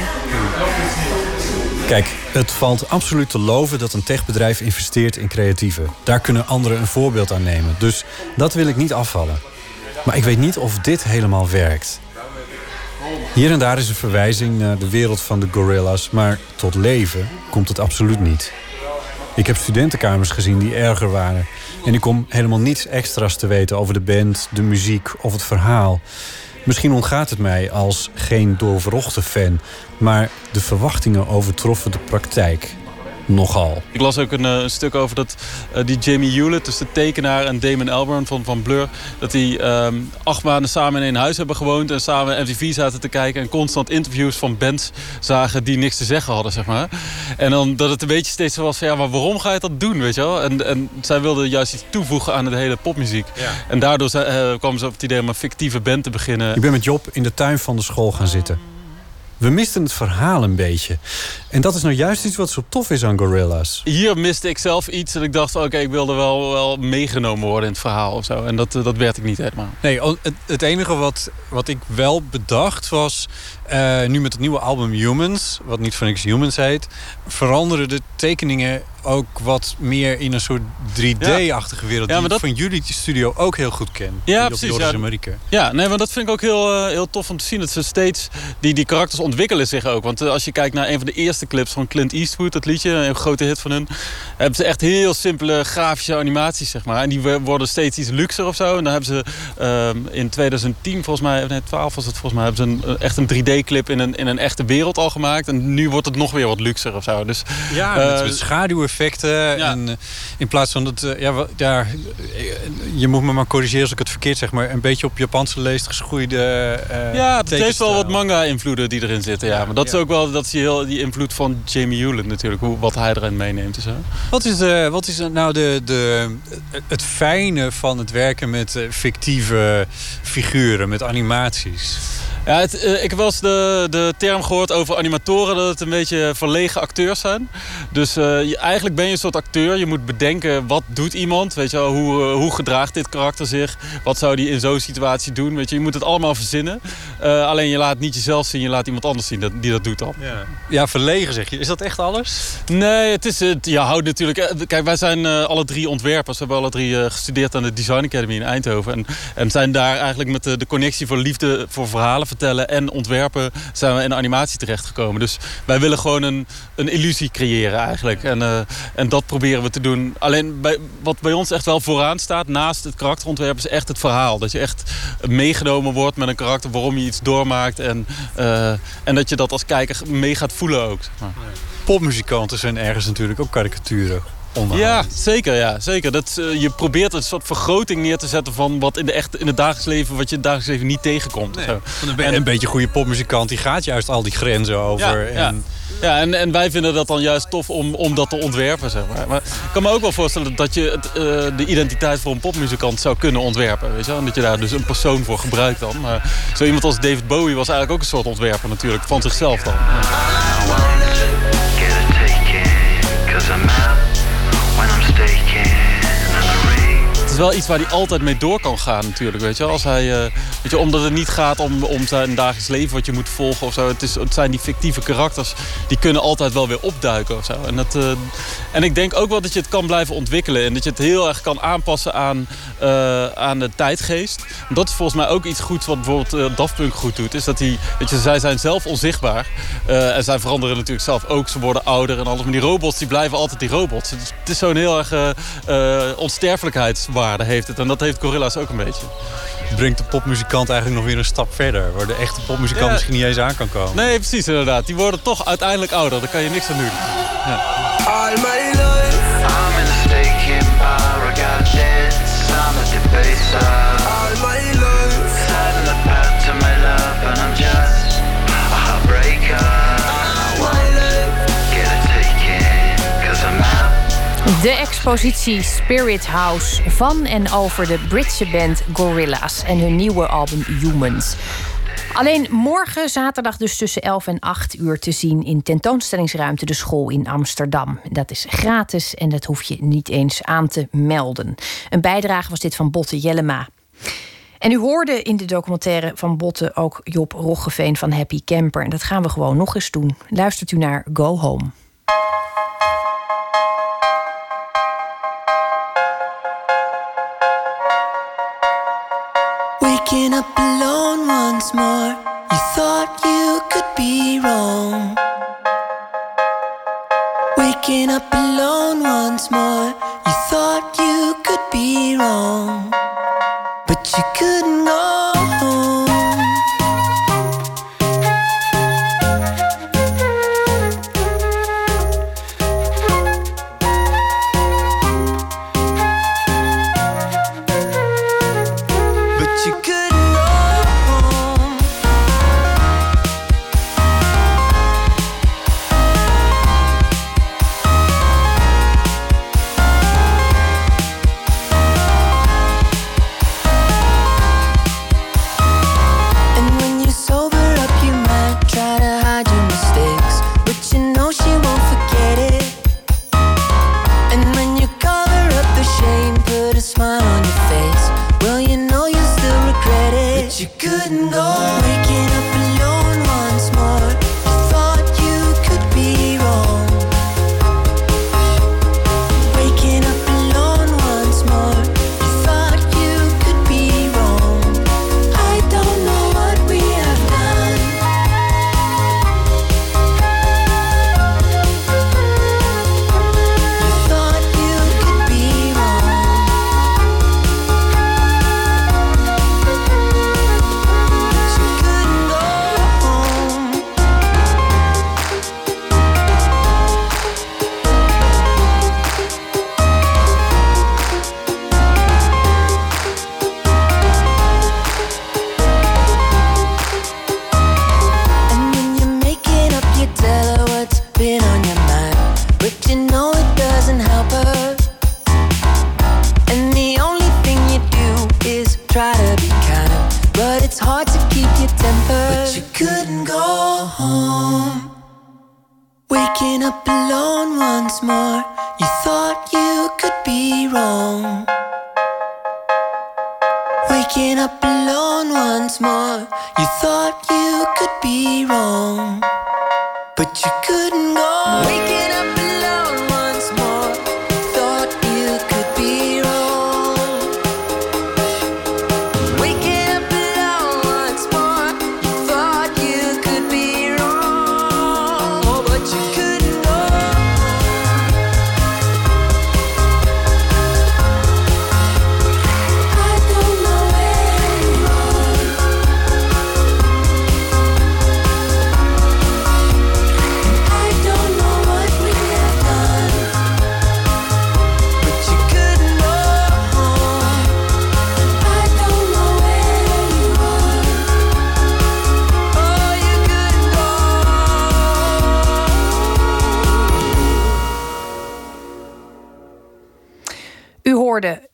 Kijk, het valt absoluut te loven dat een techbedrijf investeert in creatieven. Daar kunnen anderen een voorbeeld aan nemen. Dus dat wil ik niet afvallen. Maar ik weet niet of dit helemaal werkt. Hier en daar is een verwijzing naar de wereld van de gorillas, maar tot leven komt het absoluut niet. Ik heb studentenkamers gezien die erger waren. En ik kom helemaal niets extra's te weten over de band, de muziek of het verhaal. Misschien ontgaat het mij als geen doorverrochte fan, maar de verwachtingen overtroffen de praktijk. Nogal. Ik las ook een, eh, een stuk over dat eh, die Jamie Hewlett, dus de tekenaar en Damon Albarn van, van Blur, dat die ehm, acht maanden samen in één huis hebben gewoond en samen MTV zaten te kijken en constant interviews van bands zagen die niks te zeggen hadden, zeg maar. En dan dat het een beetje steeds zo was van ja, maar waarom ga je dat doen, weet je wel? En, en zij wilden juist iets toevoegen aan de hele popmuziek. En daardoor zei- eh, kwamen ze op het idee om een fictieve band te beginnen. Ik ben met Job in de tuin van de school gaan zitten. We misten het verhaal een beetje. En dat is nou juist iets wat zo tof is aan Gorillas. Hier miste ik zelf iets en ik dacht, oké, ik wilde wel, wel meegenomen worden in het verhaal of zo. En dat, eh, dat werd ik niet helemaal. Nee, het, het enige wat, wat ik wel bedacht was... eh, nu met het nieuwe album Humans, wat niet voor niks Humans heet... veranderen de tekeningen ook wat meer in een soort 3D-achtige wereld... Ja, die maar dat- van jullie studio ook heel goed ken. Ja, precies. Joris ja. en Marieke. Ja, nee, maar dat vind ik ook heel, eh, heel tof om te zien. Dat ze steeds, die, die karakters ontwikkelen zich ook. Want als je kijkt naar een van de eerste clips van Clint Eastwood, dat liedje, een grote hit van hun. Hebben ze echt heel simpele grafische animaties, zeg maar. En die worden steeds iets luxer of zo. En dan hebben ze ehm, in 2010, volgens mij, nee, 12 was het volgens mij, hebben ze een, eh, echt een 3D-clip in een, in een echte wereld al gemaakt. En nu wordt het nog weer wat luxer of zo. Dus, Ja, eh, met, schaduweffecten. En, eh, in plaats van dat... ja, eh, je moet me maar corrigeren als ik het verkeerd zeg... maar een beetje op Japanse leest geschoeide Ja, het heeft wel wat manga-invloeden die erin zitten. Ja. Maar dat is ook wel dat die, heel, die invloed van Jamie Hewlett natuurlijk. Hoe, wat hij erin meeneemt en zo. Wat is, wat is nou de, de, het fijne van het werken met eh, fictieve figuren, met animaties? Ja, het, eh, ik heb wel eens de, de term gehoord over animatoren dat het een beetje verlegen acteurs zijn. Dus eh, je, eigenlijk ben je een soort acteur. Je moet bedenken wat doet iemand. Weet je wel, hoe, eh, hoe gedraagt dit karakter zich? Wat zou die in zo'n situatie doen? Weet je, je moet het allemaal verzinnen. Eh, alleen je laat niet jezelf zien, je laat iemand anders zien dat, die dat doet dan. Ja. ja, verlegen zeg je. Is dat echt alles? Nee, het is, het, je houdt natuurlijk... Kijk, wij zijn eh, alle drie ontwerpers. We hebben alle drie eh, gestudeerd aan de Design Academy in Eindhoven. En, en zijn daar eigenlijk met de, de connectie voor liefde voor verhalen en ontwerpen... zijn we in animatie terechtgekomen. Dus wij willen gewoon een, een illusie creëren eigenlijk. En, eh, en dat proberen we te doen. Alleen bij, wat bij ons echt wel vooraan staat, naast het karakterontwerp... is echt het verhaal. Dat je echt meegenomen wordt met een karakter waarom je iets doormaakt. En, eh, en dat je dat als kijker mee gaat voelen ook. Popmuzikanten zijn ergens natuurlijk ook karikaturen. Onderhouden. Ja, zeker. Ja, zeker. Dat, eh, je probeert een soort vergroting neer te zetten van wat in, de echt, in het dagelijks leven, wat je in het dagelijks leven niet tegenkomt. zo. Een, be- een beetje goede popmuzikant die gaat juist al die grenzen over. Ja, en, ja. ja en, en wij vinden dat dan juist tof om, om dat te ontwerpen. Zeg maar. maar ik kan me ook wel voorstellen dat je het, eh, de identiteit voor een popmuzikant zou kunnen ontwerpen. Weet je? wel? En dat je daar dus een persoon voor gebruikt dan. Maar zo iemand als David Bowie was eigenlijk ook een soort ontwerper natuurlijk, van zichzelf dan. Cause wel iets waar hij altijd mee door kan gaan natuurlijk, weet je. Als hij, eh, weet je omdat het niet gaat om, om zijn dagelijks leven wat je moet volgen of zo. Het, is, het zijn die fictieve karakters, die kunnen altijd wel weer opduiken of zo. En, dat, eh, en ik denk ook wel dat je het kan blijven ontwikkelen. En dat je het heel erg kan aanpassen aan, eh, aan de tijdgeest. Dat is volgens mij ook iets goeds wat bijvoorbeeld Daft Punk goed doet. Is dat die, weet je, zij zijn zelf onzichtbaar. en zij veranderen natuurlijk zelf ook. Ze worden ouder en alles. Maar die robots, die blijven altijd die robots. Het is, het is zo'n heel erg onsterfelijkheidswaarde heeft het. En dat heeft Gorilla's ook een beetje. Brengt de popmuzikant eigenlijk nog weer een stap verder. Waar de echte popmuzikant Ja. misschien niet eens aan kan komen. Nee, precies inderdaad. Die worden toch uiteindelijk ouder. Daar kan je niks aan doen. Ja. De expositie Spirit House van en over de Britse band Gorilla's en hun nieuwe album Humans. Alleen morgen, zaterdag dus tussen 11 en 8 uur te zien in tentoonstellingsruimte De School in Amsterdam. Dat is gratis en dat hoef je niet eens aan te melden. Een bijdrage was dit van Botte Jellema. En u hoorde in de documentaire van Botte ook Job Roggeveen van Happy Camper. En dat gaan we gewoon nog eens doen. Luistert u naar Go Home. Once more. You thought you could be wrong. Waking up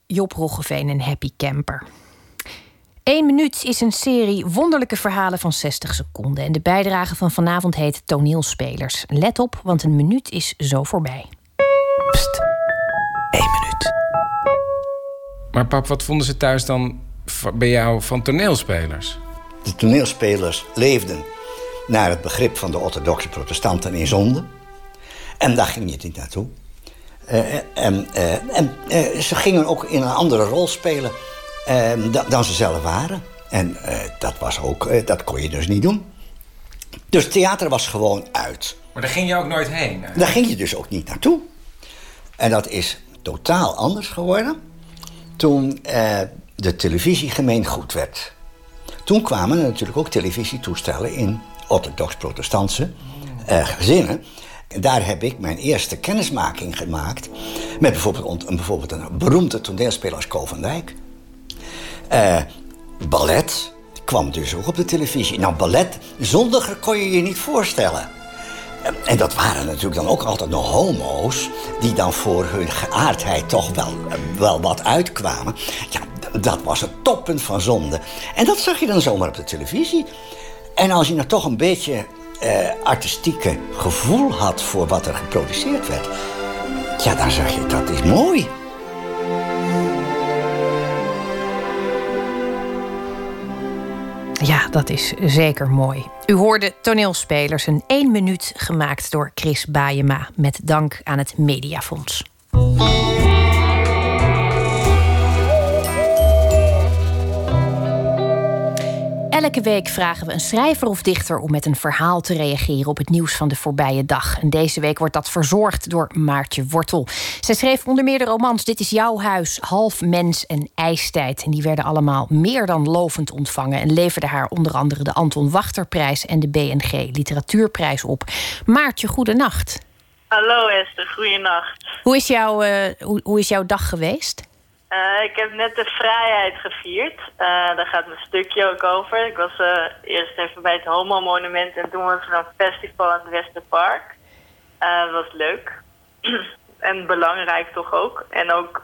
Job Roggeveen en Happy Camper. Eén minuut is een serie wonderlijke verhalen van 60 seconden. En de bijdrage van vanavond heet Toneelspelers. Let op, want een minuut is zo voorbij. Pst, één minuut. Maar pap, wat vonden ze thuis dan bij jou van toneelspelers? De toneelspelers leefden naar het begrip van de orthodoxe protestanten in zonde. En daar ging je niet naartoe. Eh, en eh, en eh, ze gingen ook in een andere rol spelen eh, da- dan ze zelf waren. En eh, dat, was ook, eh, dat kon je dus niet doen. Dus theater was gewoon uit. Maar daar ging je ook nooit heen. Daar ging je dus ook niet naartoe. En dat is totaal anders geworden toen eh, de televisie gemeengoed werd. Toen kwamen er natuurlijk ook televisietoestellen in orthodox-protestantse eh, gezinnen. En daar heb ik mijn eerste kennismaking gemaakt met bijvoorbeeld, een, bijvoorbeeld een beroemde toneelspeler als Ko van Dijk. Eh, ballet kwam dus ook op de televisie. Nou, ballet, zondiger kon je je niet voorstellen. En dat waren natuurlijk dan ook altijd nog homo's... die dan voor hun geaardheid toch wel, wel wat uitkwamen. Ja, dat was het toppunt van zonde. En dat zag je dan zomaar op de televisie. En als je nou toch een beetje eh, artistieke gevoel had... voor wat er geproduceerd werd... ja, dan zag je, dat is mooi. Ja, dat is zeker mooi. U hoorde toneelspelers een 1 minuut gemaakt door Chris Baayema... met dank aan het Mediafonds. Elke week vragen we een schrijver of dichter om met een verhaal te reageren op het nieuws van de voorbije dag. En deze week wordt dat verzorgd door Maartje Wortel. Zij schreef onder meer de romans Dit is jouw huis, Half Mens en IJstijd. En die werden allemaal meer dan lovend ontvangen en leverden haar onder andere de Anton Wachterprijs en de BNG Literatuurprijs op. Maartje, goedenacht. Hallo Esther, goeienacht. Hoe is, jouw, eh, hoe, hoe is jouw dag geweest? Eh, ik heb net de vrijheid gevierd. Eh, daar gaat mijn stukje ook over. Ik was eh, eerst even bij het Homo Monument en toen was er een festival in het Westerpark. Eh, dat was leuk. en belangrijk toch ook. En ook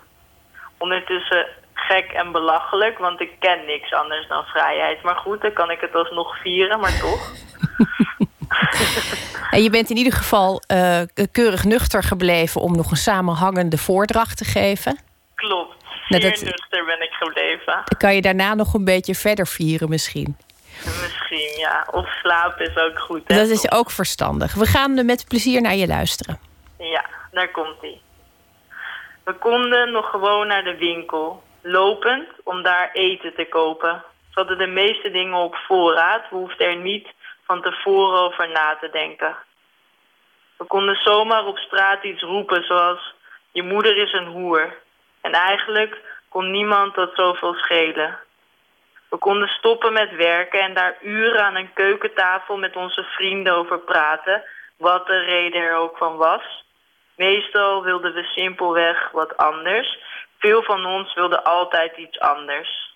ondertussen gek en belachelijk, want ik ken niks anders dan vrijheid. Maar goed, dan kan ik het alsnog vieren, maar toch. En je bent in ieder geval keurig nuchter gebleven om nog een samenhangende voordracht te geven. Klopt. Nou, dat- nuchter ben ik gebleven. Dan kan je daarna nog een beetje verder vieren misschien. Misschien, ja. Of slapen is ook goed, hè? Dat is ook verstandig. We gaan er met plezier naar je luisteren. Ja, daar komt ie. We konden nog gewoon naar de winkel, lopend om daar eten te kopen. We hadden de meeste dingen op voorraad, we hoefden er niet van tevoren over na te denken. We konden zomaar op straat iets roepen zoals je moeder is een hoer. En eigenlijk kon niemand dat zoveel schelen. We konden stoppen met werken en daar uren aan een keukentafel met onze vrienden over praten, wat de reden er ook van was. Meestal wilden we simpelweg wat anders. Veel van ons wilden altijd iets anders.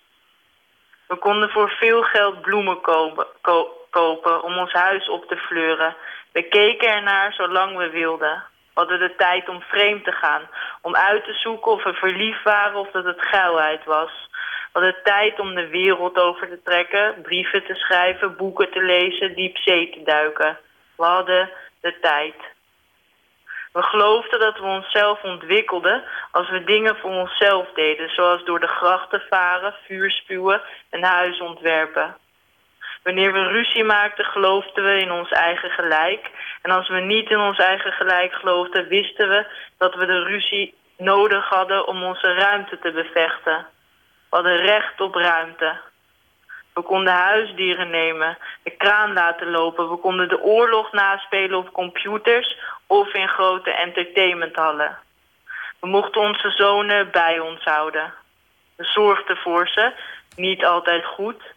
We konden voor veel geld bloemen kopen, ko- kopen om ons huis op te fleuren. We keken ernaar zolang we wilden. We hadden de tijd om vreemd te gaan. Om uit te zoeken of we verliefd waren of dat het geilheid was. We hadden tijd om de wereld over te trekken, brieven te schrijven, boeken te lezen, diep zee te duiken. We hadden de tijd. We geloofden dat we onszelf ontwikkelden als we dingen voor onszelf deden, zoals door de grachten varen, vuur spuwen en huis ontwerpen. Wanneer we ruzie maakten, geloofden we in ons eigen gelijk. En als we niet in ons eigen gelijk geloofden, wisten we dat we de ruzie nodig hadden om onze ruimte te bevechten. We hadden recht op ruimte. We konden huisdieren nemen, de kraan laten lopen. We konden de oorlog naspelen op computers of in grote entertainmenthallen. We mochten onze zonen bij ons houden. We zorgden voor ze, niet altijd goed.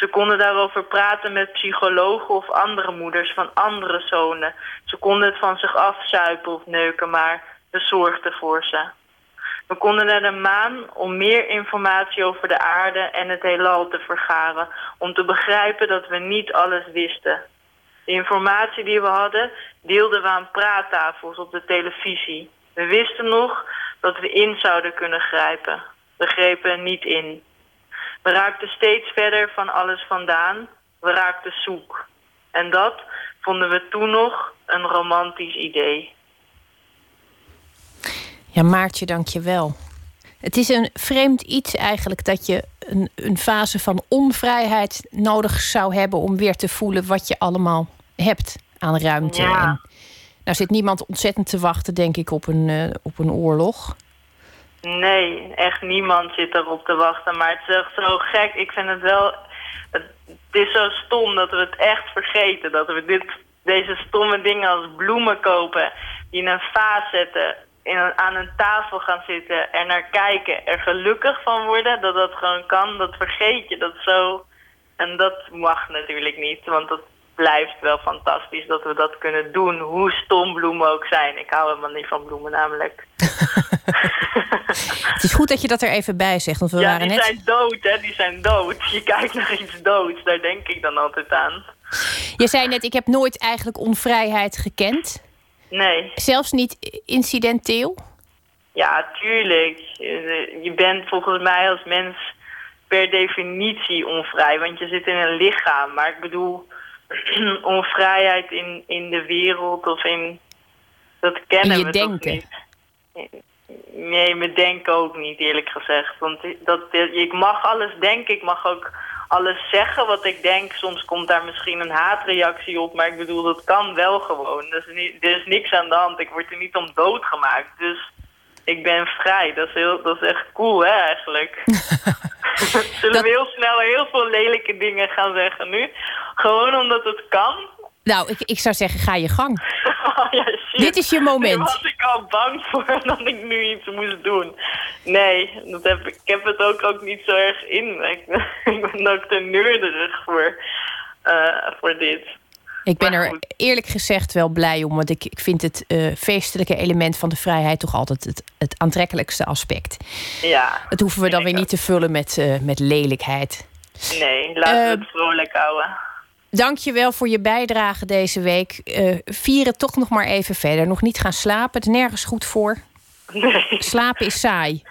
Ze konden daarover praten met psychologen of andere moeders van andere zonen. Ze konden het van zich afzuipen of neuken, maar we zorgden voor ze. We konden naar de maan om meer informatie over de aarde en het heelal te vergaren. Om te begrijpen dat we niet alles wisten. De informatie die we hadden deelden we aan praattafels op de televisie. We wisten nog dat we in zouden kunnen grijpen. We grepen niet in. We raakten steeds verder van alles vandaan. We raakten zoek. En dat vonden we toen nog een romantisch idee. Ja, Maartje, dank je wel. Het is een vreemd iets eigenlijk dat je een, een fase van onvrijheid nodig zou hebben om weer te voelen wat je allemaal hebt aan ruimte. Ja. En nou zit niemand ontzettend te wachten, denk ik, op een, eh, op een oorlog. Nee, echt niemand zit erop te wachten. Maar het is echt zo gek. Ik vind het wel... Het, is zo stom dat we het echt vergeten. Dat we dit, deze stomme dingen als bloemen kopen... die in een vaas zetten... In aan een tafel gaan zitten... er naar kijken, er gelukkig van worden... dat dat gewoon kan, dat vergeet je. Dat zo... En dat mag natuurlijk niet. Want dat blijft wel fantastisch dat we dat kunnen doen. Hoe stom bloemen ook zijn. Ik hou helemaal niet van bloemen namelijk. Het is goed dat je dat er even bij zegt, want we ja, waren die net... zijn dood, hè. Die zijn dood. Je kijkt naar iets doods. Daar denk ik dan altijd aan. Je zei net, ik heb nooit eigenlijk onvrijheid gekend. Nee. Zelfs niet incidenteel. Ja, tuurlijk. Je je bent volgens mij als mens per definitie onvrij. Want je zit in een lichaam. Maar ik bedoel, onvrijheid in, in de wereld of in... Dat kennen In je we toch denken. niet. Nee, me denken ook niet, eerlijk gezegd. Want dat, ik mag alles denken, ik mag ook alles zeggen wat ik denk. Soms komt daar misschien een haatreactie op, maar ik bedoel, dat kan wel gewoon. Er is, niet, er is niks aan de hand, ik word er niet om doodgemaakt. Dus ik ben vrij, dat is, heel, dat is echt cool, hè, eigenlijk. Zullen we heel snel heel veel lelijke dingen gaan zeggen nu? Gewoon omdat het kan? Nou, ik, ik zou zeggen, ga je gang. ja. Dit is je moment. Daar was ik al bang voor dat ik nu iets moest doen. Nee, dat heb, ik ik heb het ook, ook niet zo erg in. me. Ik, ben- ik ben ook te neurderig voor, eh, voor dit. Ik ben er eerlijk gezegd wel blij om, want ik, ik vind het eh, feestelijke element van de vrijheid toch altijd het, het aantrekkelijkste aspect. Ja, Dat hoeven we dan weer niet te vullen met, eh, met lelijkheid. nee, laten we Eh, het vrolijk houden. Dank je wel voor je bijdrage deze week. Vier het toch nog maar even verder. Nog niet gaan slapen, het is nergens goed voor. Nee. Slapen is saai.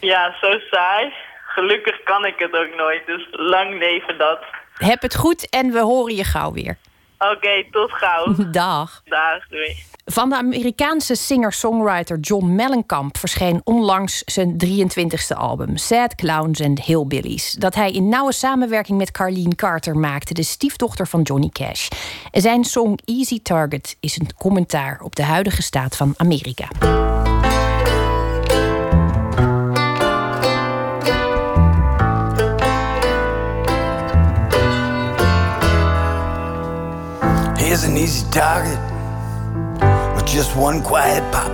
Ja, zo saai. Gelukkig kan ik het ook nooit, dus lang leven dat. Heb het goed en we horen je gauw weer. Oké, tot gauw. Dag. Dag, doei. Van de Amerikaanse singer-songwriter John Mellencamp verscheen onlangs zijn 23e album Sad Clowns and Hillbillies, dat hij in nauwe samenwerking met Carlene Carter maakte, de stiefdochter van Johnny Cash. Zijn song Easy Target is een commentaar op de huidige staat van Amerika. Here's an easy target with just one quiet pop.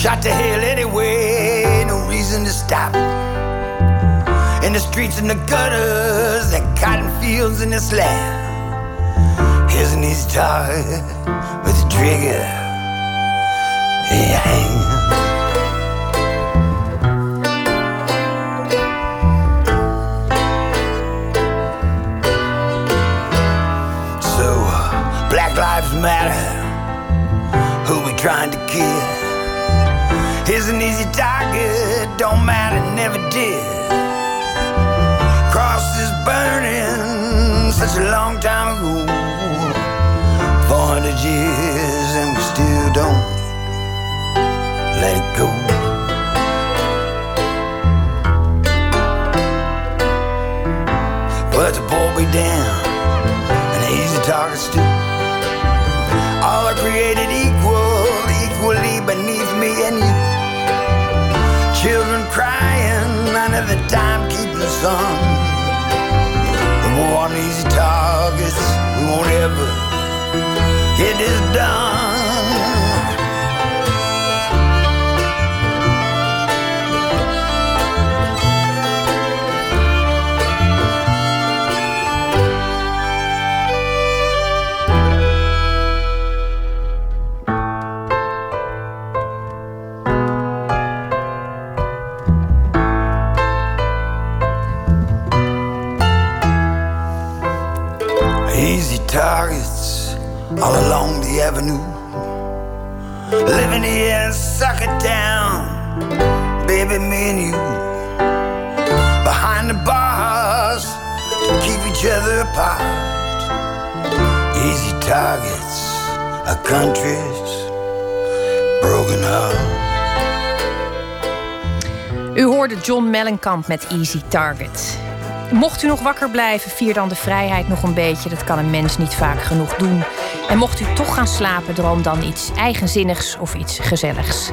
Shot to hell anyway, no reason to stop. In the streets and the gutters, and cotton fields in this land. Here's an easy target with a trigger in Lives Matter. Who we trying to kill? Here's an easy target, don't matter, never did. Cross is burning such a long time ago. 400 years and we still don't let it go. But the boy be down and easy target too. Created equal, equally beneath me and you. Children crying under the timekeeping sun. The war on easy targets, won't ever get this done. In Sucker Town, baby, me and you. Behind the bars to keep each other apart. Easy targets, a country's broken heart. U hoorde John Mellencamp met Easy Target. Mocht u nog wakker blijven, vier dan de vrijheid nog een beetje. Dat kan een mens niet vaak genoeg doen. En mocht u toch gaan slapen, droom dan iets eigenzinnigs of iets gezelligs.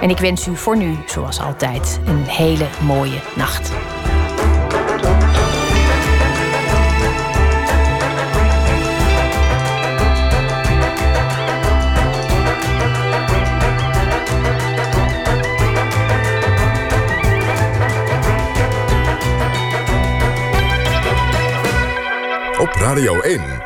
En ik wens u voor nu, zoals altijd, een hele mooie nacht. Op Radio 1.